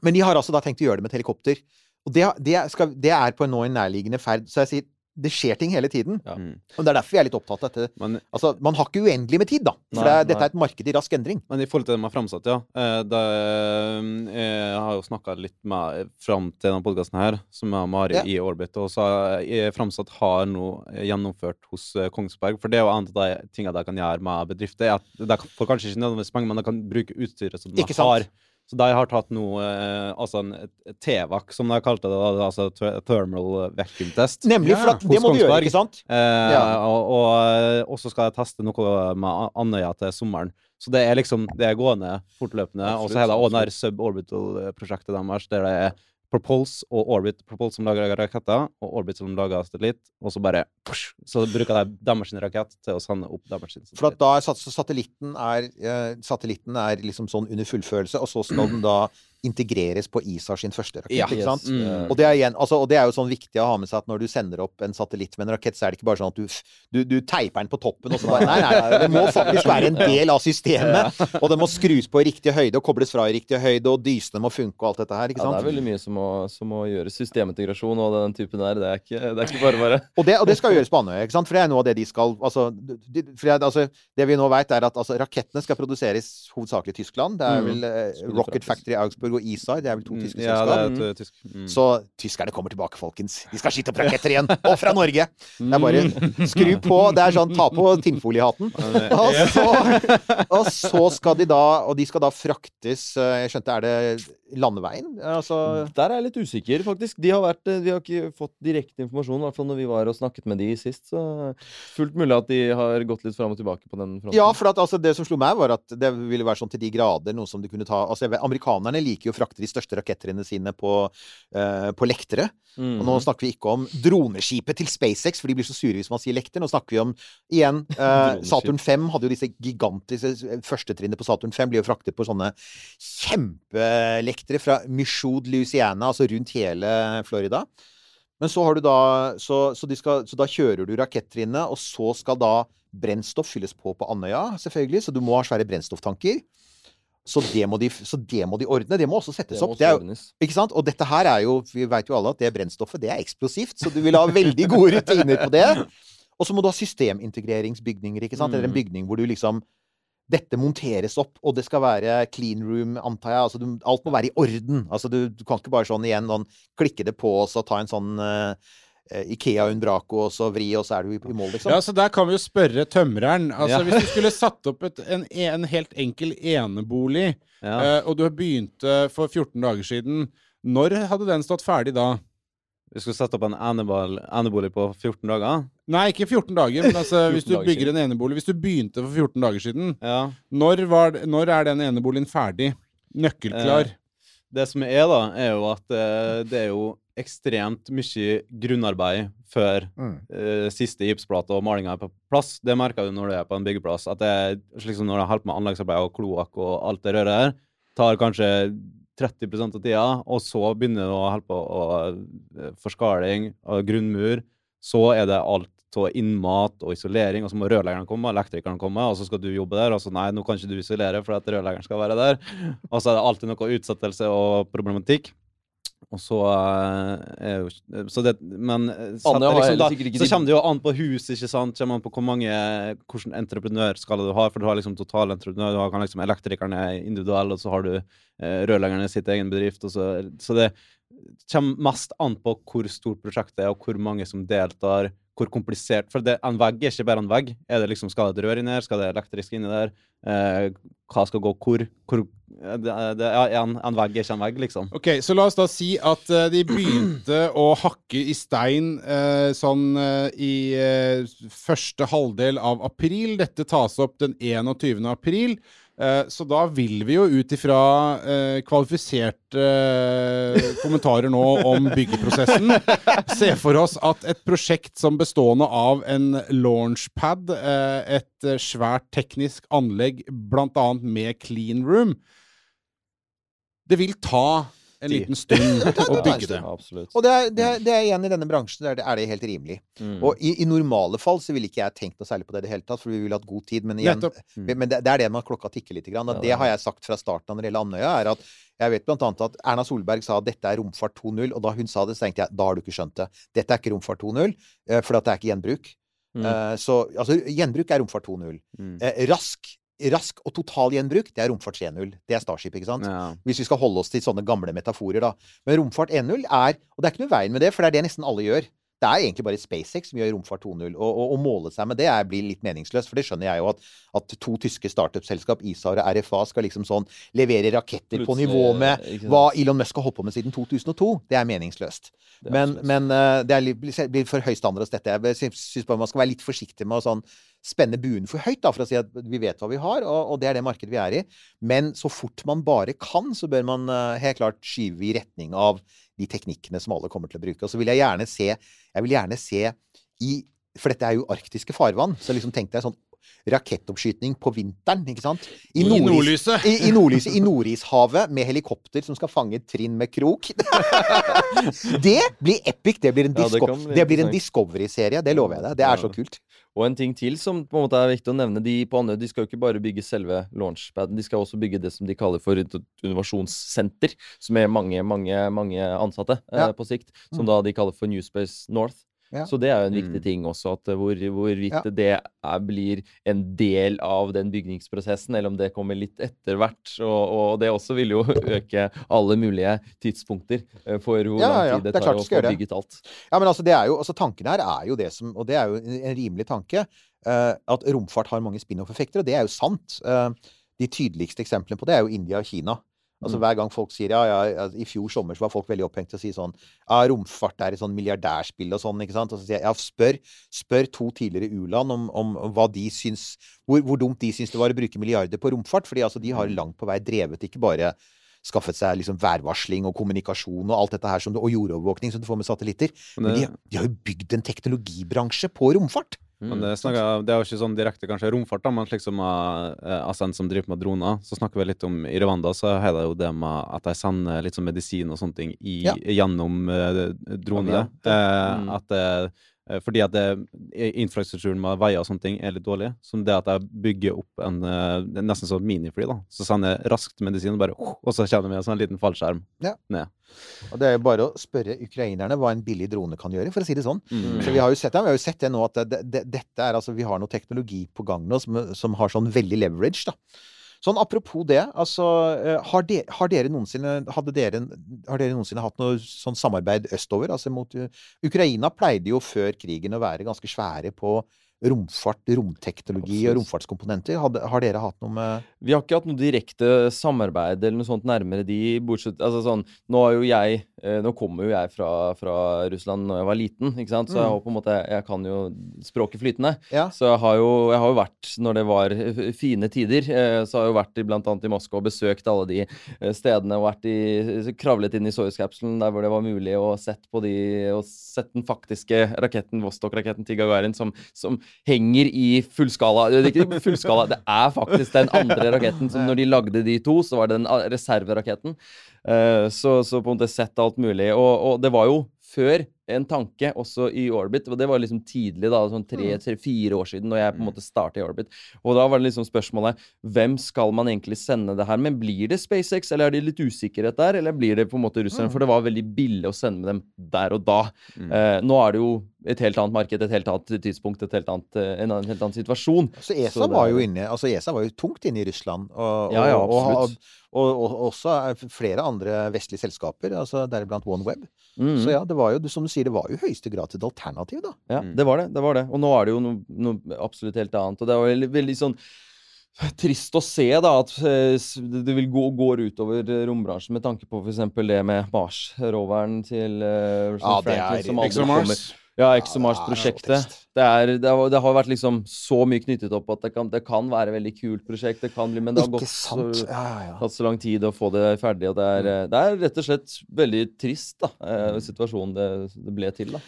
men de har altså da tenkt å gjøre det med et helikopter. Og det, det, skal, det er på en nå en nærliggende ferd. Så jeg sier det skjer ting hele tiden. Ja. Mm. Og det er derfor vi er litt opptatt av dette. Men, Altså, man har ikke uendelig med tid, da. For Nei, det er, dette er et marked i rask endring. men i forhold til det med framsatt, ja. eh, Det, eh, jeg har jo snakka litt med fram til denne podkasten her, som er Mari Ja. i Orbit. Og så er framsatt har nå gjennomført hos eh, Kongsberg. For det er jo en av de tingene de kan gjøre med bedrifter. er at De får kanskje ikke nødvendigvis penger, men de kan bruke utstyret som de Ikke sant? Så de har tatt noe, eh, altså en TVAC, som de kalte det, altså Thermal Vacuum Test. Nemlig, for at det må du gjøre, ikke sant? Eh, Ja. og, og, og så skal jeg teste noe med Andøya til sommeren. Så det er liksom Det er gående fortløpende. Og så hele det også det suborbital-prosjektet deres, der det er Propulse og Orbit. Propulse som lager raketter, og Orbit som lager satellitt. Og så bare push, Så bruker de deres rakett til å sende opp deres satellitt. For da er satellitten er, eh, satellitten er liksom sånn under fullførelse, og så skal den da integreres på ISAR sin første rakett. Ja. ikke sant? Mm. Og det, igjen, altså, og det er jo sånn viktig å ha med seg at når du sender opp en satellitt med en rakett, så er det ikke bare sånn at du, du, du teiper den på toppen og så bare Nei, nei, nei, det må faktisk være en del av systemet. (laughs) Og den må skrus på i riktig høyde og kobles fra i riktig høyde, og dysene må funke og alt dette her. ikke sant? Ja, det er veldig mye som må, som må gjøres. Systemintegrasjon og den typen der. Det er ikke, det er ikke bare bare. Og det, og det skal gjøres på Andøya, ikke sant? For det er noe av det de skal altså, de, for det, altså, det vi nå vet, er at altså, rakettene skal produseres hovedsakelig i Tyskland. Det er Mm. vel eh, Rocket Factory Augsburg og ISAR. Det er vel to Mm, tyske Ja, selskap. det er uh, tysk. Mm. Så tyskerne kommer tilbake, folkens. De skal skyte opp raketter igjen! Og fra Norge! Det er bare skru på. Det er sånn ta på tinnfoliehatten. Og så, og så skal de da Og de skal da fraktes eh, Jeg skjønte, er det landeveien? Altså Der er jeg litt usikker, faktisk. De har vært, de vi har ikke fått direkte informasjon, i hvert fall når vi var og snakket med de sist. Så fullt mulig at de har gått litt fram og tilbake på den fronten. Ja, for at, altså, det som slo meg, var at det ville være sånn til de grader noe som de kunne ta altså, vet- Amerikanerne liker jo å frakte de største rakettrinnene sine på, uh, på lektere. Mm. Og nå snakker vi ikke om droneskipet til SpaceX, for de blir så sure hvis man sier lekter. Nå snakker vi om igjen uh, (laughs) Saturn 5 hadde jo disse gigantiske Førstetrinnet på Saturn 5 blir jo fraktet på sånne kjempelektere fra Michoud, Louisiana, altså rundt hele Florida. Men så har du da Så, så, de skal, så da kjører du rakettrinnet, og så skal da brennstoff fylles på på Andøya, selvfølgelig. Så du må ha svære brennstofftanker. Så det, må de, så det må de ordne. Det må også settes Det opp. Det er, ikke sant? Og dette her er jo Vi vet jo alle at det brennstoffet, det er eksplosivt, så du vil ha veldig gode rutiner på det. Og så må du ha systemintegreringsbygninger, ikke sant? Eller en Mm. bygning hvor du liksom dette monteres opp, og det skal være clean room, antar jeg. Altså, du, alt må være i orden. Altså, du, du kan ikke bare sånn igjen sånn, klikke det på, og så ta en sånn eh, Ikea Unbraco, og så vri, og så er du i, i mål, liksom. Ja, så der kan vi jo spørre tømreren. Altså, Ja. Hvis du skulle satt opp et, en, en helt enkel enebolig, Ja. uh, og du begynte for 14 dager siden, når hadde den stått ferdig da? Vi skulle sette opp en enebolig på 14 dager. Nei, ikke 14 dager, men altså, (laughs) hvis du 14 dager bygger en enebolig Hvis du begynte for 14 dager siden, Ja. når, var, når er den eneboligen ferdig? Nøkkelklar? Eh, Det som er, da, er jo at eh, det er jo ekstremt mye grunnarbeid før Mm. eh, siste gipsplate og malinga er på plass. Det merker du når du er på en byggeplass. At det liksom når du har holdt med anleggsarbeid og kloakk og alt det røret her, tar kanskje 30% av tida, og så begynner det å holde på og eh, forskaling og grunnmur. Så er det alt av innmat og isolering, og så må rørleggeren komme, elektrikeren komme, og så skal du jobbe der, og så nei, nå kan ikke du isolere for at rørleggeren skal være der. Og så er det alltid noe utsettelse og problematikk. Og så eh, er jo Så det Men eh, så, liksom, da, så kommer det jo an på huset, ikke sant? Kommer an på hvor mange Hvilken entreprenørskala du har, for du har liksom totalentreprenør, du har kan liksom elektrikeren er individuell, og så har du eh, rørleggeren i sitt egen bedrift, så Så det kommer mest an på hvor stort prosjektet er, og hvor mange som deltar, hvor komplisert For det, en vegg er ikke bare en vegg. Er det liksom, Skal det et rør inni der? Skal det elektrisk inni der? Eh, hva skal gå hvor? hvor det, det, en, vegg er ikke en vegg, liksom. Ok, så la oss da si at uh, de begynte å hakke i stein uh, sånn uh, i første halvdel av april. Dette tas opp den 21. april. Eh, så da vil vi jo ut ifra eh, kvalifiserte eh, kommentarer nå om byggeprosessen se for oss at et prosjekt som bestående av en launchpad, et svært teknisk anlegg bl.a. med clean room, det vil ta en liten stund (laughs) å bygge det. Absolutt. Og det er, det, er, det er igjen i denne bransjen der det er det helt rimelig. Mm. Og i, i normale fall så ville ikke jeg tenkt noe særlig på det i det hele tatt, for vi ville hatt god tid. Men igjen, mm. men det, det er det med at klokka tikker litt. Grann. Ja, det det har jeg sagt fra starten av når det gjelder Andøya, er at jeg vet blant annet at Erna Solberg sa at dette er romfart 2.0, og da hun sa det, så tenkte jeg da har du ikke skjønt det. Dette er ikke romfart 2.0, eh, for at det er ikke gjenbruk. Mm. Eh, Så altså, gjenbruk er romfart 2.0. Mm. Eh, Rask, rask og total gjenbruk, det er romfart 3.0. Det er Starship, ikke sant? Ja. Hvis vi skal holde oss til sånne gamle metaforer, da. Men romfart 1.0 er Og det er ikke noe veien med det, for det er det nesten alle gjør. Det er egentlig bare SpaceX som gjør romfart 2.0. Og, å måle seg med det er, blir litt meningsløst, for det skjønner jeg jo at, at to tyske startup-selskap, ISAR og RFA, skal liksom sånn levere raketter på nivå med hva Elon Musk har holdt på med siden 2002. Det er meningsløst. Det er Men, men eh, det er blir- for høy standard hos dette. Jeg syns bare man skal være litt forsiktig med å sånn spenne buen for høyt, da, for å si at vi vet hva vi har, og, og det er det markedet vi er i. Men så fort man bare kan, så bør man uh, helt klart skyve i retning av de teknikkene som alle kommer til å bruke. Og så vil jeg gjerne se Jeg vil gjerne se i For dette er jo arktiske farvann, så liksom tenk deg sånn rakettoppskyting på vinteren, ikke sant? I Nordis-. I, i nordlyset. I Nordishavet med helikopter som skal fange trinn med krok. (laughs) det blir epic. Det blir en, disco blir en. Discovery-serie. Det lover jeg deg. Det er så kult. Og en ting til som på en måte er viktig å nevne. De på Andøya skal jo ikke bare bygge selve launchpaden, de skal også bygge det som de kaller for et innovasjonssenter, som er mange, mange, mange ansatte eh, på sikt. Som Mm. da de kaller for New Space North. Ja. Så det er jo en viktig Mm. ting også, at eh, hvor, hvorvidt Ja. det er, blir en del av den bygningsprosessen, eller om det kommer litt etter hvert. Og, og det også vil jo (laughs) øke alle mulige tidspunkter eh, for hvor Ja, lang tid det det tar klart å få bygget alt. Ja, men altså, det er jo, altså tanken her er jo det som Og det er jo en, en rimelig tanke. Uh, at romfart har mange spin-off-effekter, og det er jo sant. Uh, de tydeligste eksemplene på det er jo India og Kina. Altså Mm. Hver gang folk sier ja, ja, I fjor sommer så var folk veldig opphengt til å si sånn Ja, romfart er et sånn milliardærspill og sånn, ikke sant? Og så sier jeg ja, spør, spør to tidligere u-land om, om, om hva de syns hvor, hvor dumt de syns det var å bruke milliarder på romfart. Fordi altså, de har langt på vei drevet ikke bare skaffet seg liksom værvarsling og kommunikasjon og alt dette her som du, og jordovervåkning som du får med satellitter. Men de, de har jo bygd en teknologibransje på romfart. Men det, snakker, det er jo ikke sånn direkte kanskje romfart, da, men slik som uh, Ascent som driver med droner, så snakker vi litt om I Rwanda så har de jo det med at de sender litt sånn medisin og sånne ting i, Ja. gjennom uh, droner. Varianter. Eh, Mm. at det, eh, fordi at det, infrastrukturen med veier og sånne ting er litt dårlig. Som det at jeg bygger opp en eh, nesten sånn minifly, da. Så sender jeg raskt medisin, og bare Og så kommer det med en sånn liten fallskjerm Ja. ned. Og det er jo bare å spørre ukrainerne hva en billig drone kan gjøre, for å si det sånn. Mm. Så vi har jo sett det, vi har jo sett det nå at det, det, dette er altså Vi har noe teknologi på gang nå som, som har sånn veldig leverage, da. Sånn apropos det, altså eh, har, de, har dere noensinne dere, Har dere noensinne hatt noe sånn samarbeid østover? Altså mot eh, Ukraina pleide jo før krigen å være ganske svære på romfart, romteknologi og romfartskomponenter. Hadde, har dere hatt noe med Vi har ikke hatt noe direkte samarbeid eller noe sånt nærmere de, bortsett altså sånn, Nå er jo jeg eh, Nå kommer jo jeg fra, fra Russland når jeg var liten, ikke sant, så jeg Mm. har på en måte Jeg kan jo språket flytende. Ja. Så jeg har jo, jeg har jo vært, når det var fine tider, eh, så har jeg jo vært i, blant annet i Moskva og besøkt alle de eh, stedene og vært i, kravlet inn i Soyuz-kapselen der hvor det var mulig å sett på de, og sett den faktiske raketten, Vostok-raketten til Gagarin, som, som henger i fullskala Det er (laughs) fullskala, det er faktisk den andre (laughs) raketten. som Når de lagde de to, så var det den reserveraketten. Eh, så, så på en måte sett alt mulig. Og, og det var jo før en tanke også i Orbit, og det var liksom tidlig, da, sånn tre-fire år siden, når jeg på en måte startet i Orbit. Og da var det liksom spørsmålet hvem skal man egentlig sende det her med? Blir det SpaceX, eller er det litt usikkerhet der, eller blir det på en måte russerne? For det var veldig billig å sende med dem der og da. Mm. Eh, nå er det jo et helt annet marked, et helt annet tidspunkt, et helt annet, en, en helt annen situasjon. Så ESA Så det var jo inne altså ESA var jo tungt inne i Russland. Og, Ja, ja, og, og, og, og, og også er flere andre vestlige selskaper, altså deriblant OneWeb. Mm. Så ja, det var jo, som du sier, det var jo i høyeste grad et alternativ, da. Ja, Mm. det var det. det var det. Og nå er det jo noe, noe absolutt helt annet. Og det er jo veldig, veldig sånn trist å se da at eh, det vil gå går utover rombransjen med tanke på f.eks. det med Mars-roveren til uh, Ja, det er- som aldri kommer. Ja, ExoMars-prosjektet. Det, det, har, det har vært liksom så mye knyttet opp at det kan, det kan være et veldig kult prosjekt. Det kan bli, men det har gått så, Ja, ja, tatt så lang tid å få det ferdig. Og det er, mm. det er rett og slett veldig trist, da, eh, situasjonen det, det ble til. da.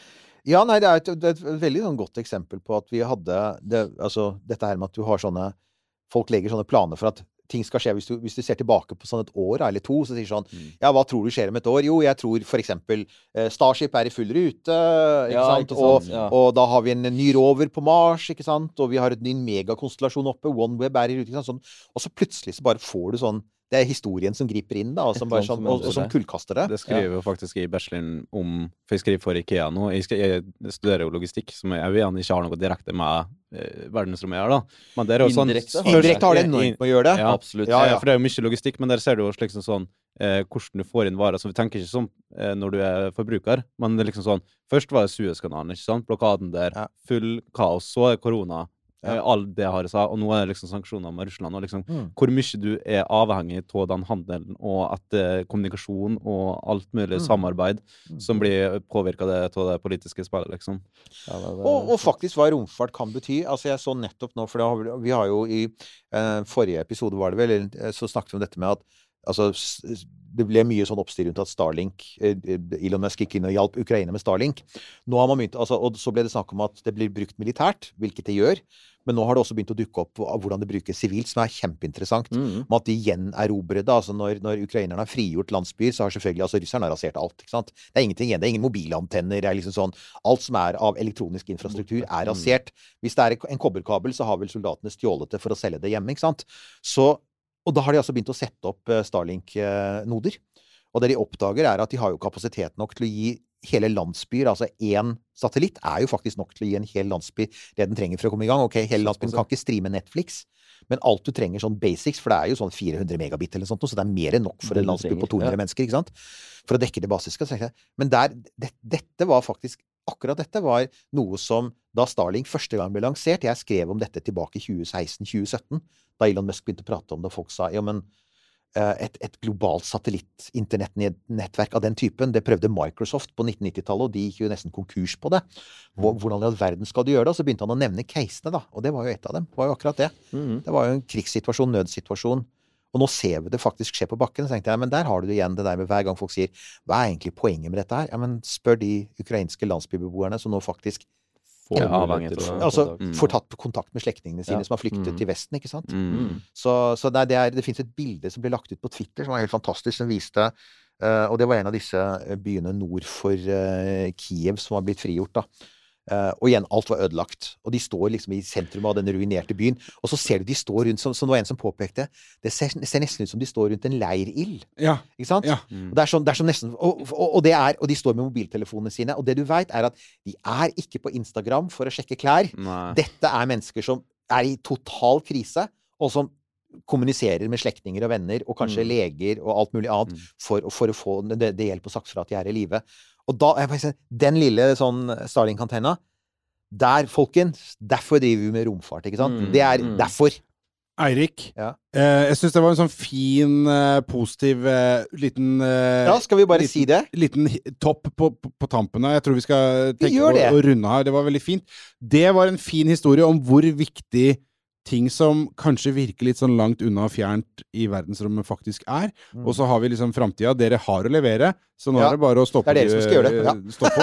Ja, nei, det er et, det er et veldig sånn godt eksempel på at vi hadde det, altså, dette her med at du har sånne Folk legger sånne planer for at ting skal skje hvis du, hvis du ser tilbake på sånn et år eller to, så sier sånn Mm. Ja, hva tror du skjer om et år? Jo, jeg tror eksempel eh, Starship er i full rute, ikke Ja, Og, ja. og da har vi en ny rover på Mars, ikke sant? Og vi har en ny megakonstellasjon oppe, OneWeb er i rute, ikke sant? Sånn, og så plutselig så bare får du sånn Det er historien som griper inn, da, og som, bare sånn, som og, og som kullkaster det. Det skriver jo faktisk i bacheloren om For jeg skriver for Ikea nå. Jeg, jeg studerer jo logistikk, som jeg vil igjen ikke har noe direkte med eh, verdensrommet å gjøre, da. Men det er jo sånn Indirekte har det. Indirekte har det enormt med å gjøre det. Ja. Absolutt. Ja, Ja, ja. For det er jo mye logistikk, men der ser du jo liksom sånn eh, hvordan du får inn varer. Så vi tenker ikke sånn eh, når du er forbruker, men det er liksom sånn Først var det Suezkanalen, ikke sant? Blokaden der. Full kaos. Så er korona. Ja. Eh, all det har seg. Og nå er det liksom sanksjoner med Russland. Og liksom Mm. hvor mye du er avhengig av den handelen, og at eh, kommunikasjon og alt mulig Mm. samarbeid Mm. som blir påvirka av det politiske spillet, liksom. Ja, det- det- Og, og faktisk hva romfart kan bety. Altså Jeg så nettopp nå, for det har, vi- vi har jo i eh, forrige episode var det vel, eh, så snakket vi om dette med at altså, det ble mye sånn oppstyr rundt at Starlink eh, Elon Musk gikk inn og hjalp Ukraina med Starlink. Nå har man begynt, altså, Og så ble det snakk om at det blir brukt militært, hvilket det gjør. Men nå har det også begynt å dukke opp hvordan det brukes sivilt, som er kjempeinteressant. Mm. Med at de gjenerobrer det. Altså når, når ukrainerne har frigjort landsbyer, så har selvfølgelig altså russerne rasert alt. ikke sant? Det er ingenting igjen. Det er ingen mobilantenner. det er liksom sånn, Alt som er av elektronisk infrastruktur, er rasert. Hvis det er en kobberkabel, så har vel soldatene stjålet det for å selge det hjemme. ikke sant? Så, og da har de altså begynt å sette opp eh, Starlink-noder. Og det de oppdager, er at de har jo kapasitet nok til å gi hele landsbyer Altså én satellitt er jo faktisk nok til å gi en hel landsby det den trenger for å komme i gang. Ok, hele landsbyen kan ikke streame Netflix, men alt du trenger sånn basics, for det er jo sånn 400 megabit eller sånt, så det er mer enn nok for en landsby på 200 ja. mennesker, ikke sant? For å dekke det basiske. Men der, det, dette var faktisk Akkurat dette var noe som da Starlink første gang ble lansert Jeg skrev om dette tilbake i 2016-2017, da Elon Musk begynte å prate om det, og folk sa ja, men eh, et, et globalt satellitt-internettnettverk av den typen, det prøvde Microsoft på 1990-tallet, og de gikk jo nesten konkurs på det. Hvor- Hvordan i all verden skal du gjøre det? Og så begynte han å nevne casene, da. Og det var jo et av dem. Det var jo akkurat det. Mm. Det var jo en krigssituasjon, nødsituasjon. Og nå ser vi det faktisk skje på bakken. Så tenkte jeg, men der har du det igjen, det der med hver gang folk sier hva er egentlig poenget med dette her? Ja, men spør de ukrainske landsbybeboerne som nå faktisk Får Ja, avhengig av altså, Mm. får tatt kontakt med slektningene sine Ja. som har flyktet Mm. til Vesten, ikke sant? mm. Mm. Så, så det, det, det finnes et bilde som ble lagt ut på Twitter som var helt fantastisk, som viste uh, Og det var en av disse eh, byene nord for uh, Kiev som var blitt frigjort, da. Eh, og igjen, alt var ødelagt. Og de står liksom i sentrum av den ruinerte byen. Og så ser du de står rundt, som, som det var en som påpekte, det ser, ser nesten ut som de står rundt en leirild. Ja. Ikke sant? Ja. Og det er sånn, det er sånn nesten og, og, og, det er, og de står med mobiltelefonene sine. Og det du veit, er at de er ikke på Instagram for å sjekke klær. Nei. Dette er mennesker som er i total krise, og som kommuniserer med slektninger og venner, og kanskje Mm. leger og alt mulig annet, Mm. for, for å få det, det hjelp og sagt fra at de er i live. Og da, Den lille sånn Starlink-antenna Der, folkens, derfor driver vi med romfart, ikke sant? Mm, Det er mm. derfor. Eirik, Ja. eh, jeg syns det var en sånn fin, eh, positiv eh, liten eh, Ja, skal vi bare liten- si det? liten topp på, på, på tampen her. Jeg tror vi skal tenke vi på å runde her. Det var veldig fint. Det var en fin historie om hvor viktig ting som kanskje virker litt sånn langt unna og fjernt i verdensrommet, faktisk er. Mm. Og så har vi liksom framtida. Dere har å levere, så nå Ja, er det bare å stoppe. på. det er dere som skal gjøre det, ja. (laughs) Stå på.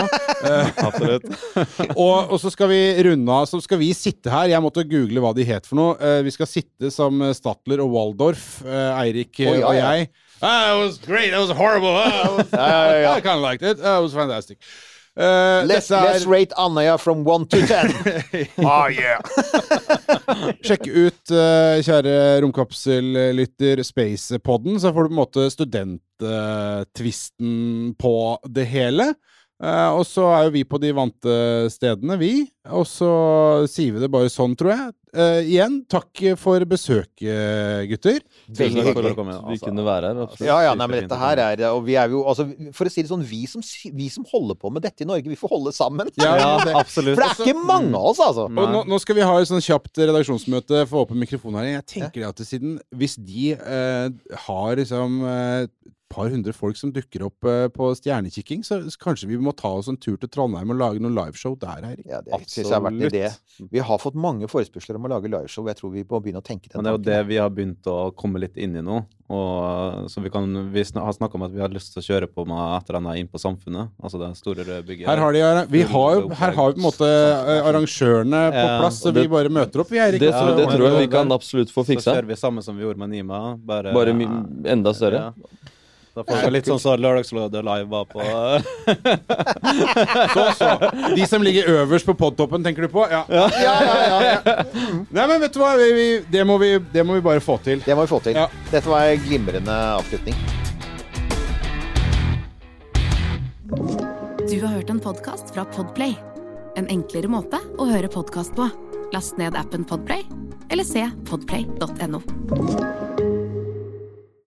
(laughs) (laughs) Og, og så skal vi runde av. Så skal vi sitte her. Jeg måtte google hva de het for noe. Uh, vi skal sitte som Statler og Waldorf, uh, Eirik oh, ja, og ja. jeg. Ah, it was great. It was horrible. Ah, it was, I kind of liked it. Ah, it was fantastic. Eh, Let's, er- let's rate Andøya from one to ten. (laughs) ah, yeah! (laughs) Sjekk ut, uh, kjære romkapsellytter, Spacepodden, så får du på en måte studenttvisten på det hele. Eh, og så er jo vi på de vante stedene, vi. Og så sier vi det bare sånn, tror jeg. Uh, igjen, takk for besøket, gutter. Veldig Tusen takk for at hyggelig. du Vi altså. kunne være her, absolutt. Ja, ja, nei, men dette her er Og vi er jo altså For å si det sånn, vi som, vi som holder på med dette i Norge, vi får holde sammen. Ja, Ja, (laughs) det- absolutt. For det er ikke mange av oss, altså. Og nå, nå skal vi ha et sånn kjapt redaksjonsmøte for åpen mikrofon her. Jeg tenker at siden Hvis de uh, har liksom par hundre folk som dukker opp eh, på stjernekikking, så kanskje vi må ta oss en tur til Trondheim og lage noen liveshow der, Eirik. Ja, det synes jeg har vært en idé. Vi har fått mange forespørsler om å lage liveshow. Jeg tror vi må begynne å tenke den Men det er jo det vi har begynt å komme litt inn i nå. Og, så vi, kan, vi sna- har snakka om at vi har lyst til å kjøre på med et eller annet inn på Samfunnet. Altså det store røde bygget. Her har, de, vi har, jo- her har vi på en måte eh, arrangørene på plass, så vi bare møter opp, vi, Eirik. Det, og tror- det tror jeg vi kan absolutt få Så kjører vi samme som vi gjorde med Nima. Bare, Bare enda større. Ja. Da får vi litt sånn som Lørdagslådet live var på (laughs) Så, så. De som ligger øverst på podtoppen, tenker du på? Ja. Ja, ja, ja, ja. Nei, men vet du hva? Vi, vi, det, må vi, det må vi bare få til. Det må vi få til. Ja. Dette var en glimrende avslutning. Du har hørt en podkast fra Podplay. En enklere måte å høre podkast på. Last ned appen Podplay, eller se podplay.no.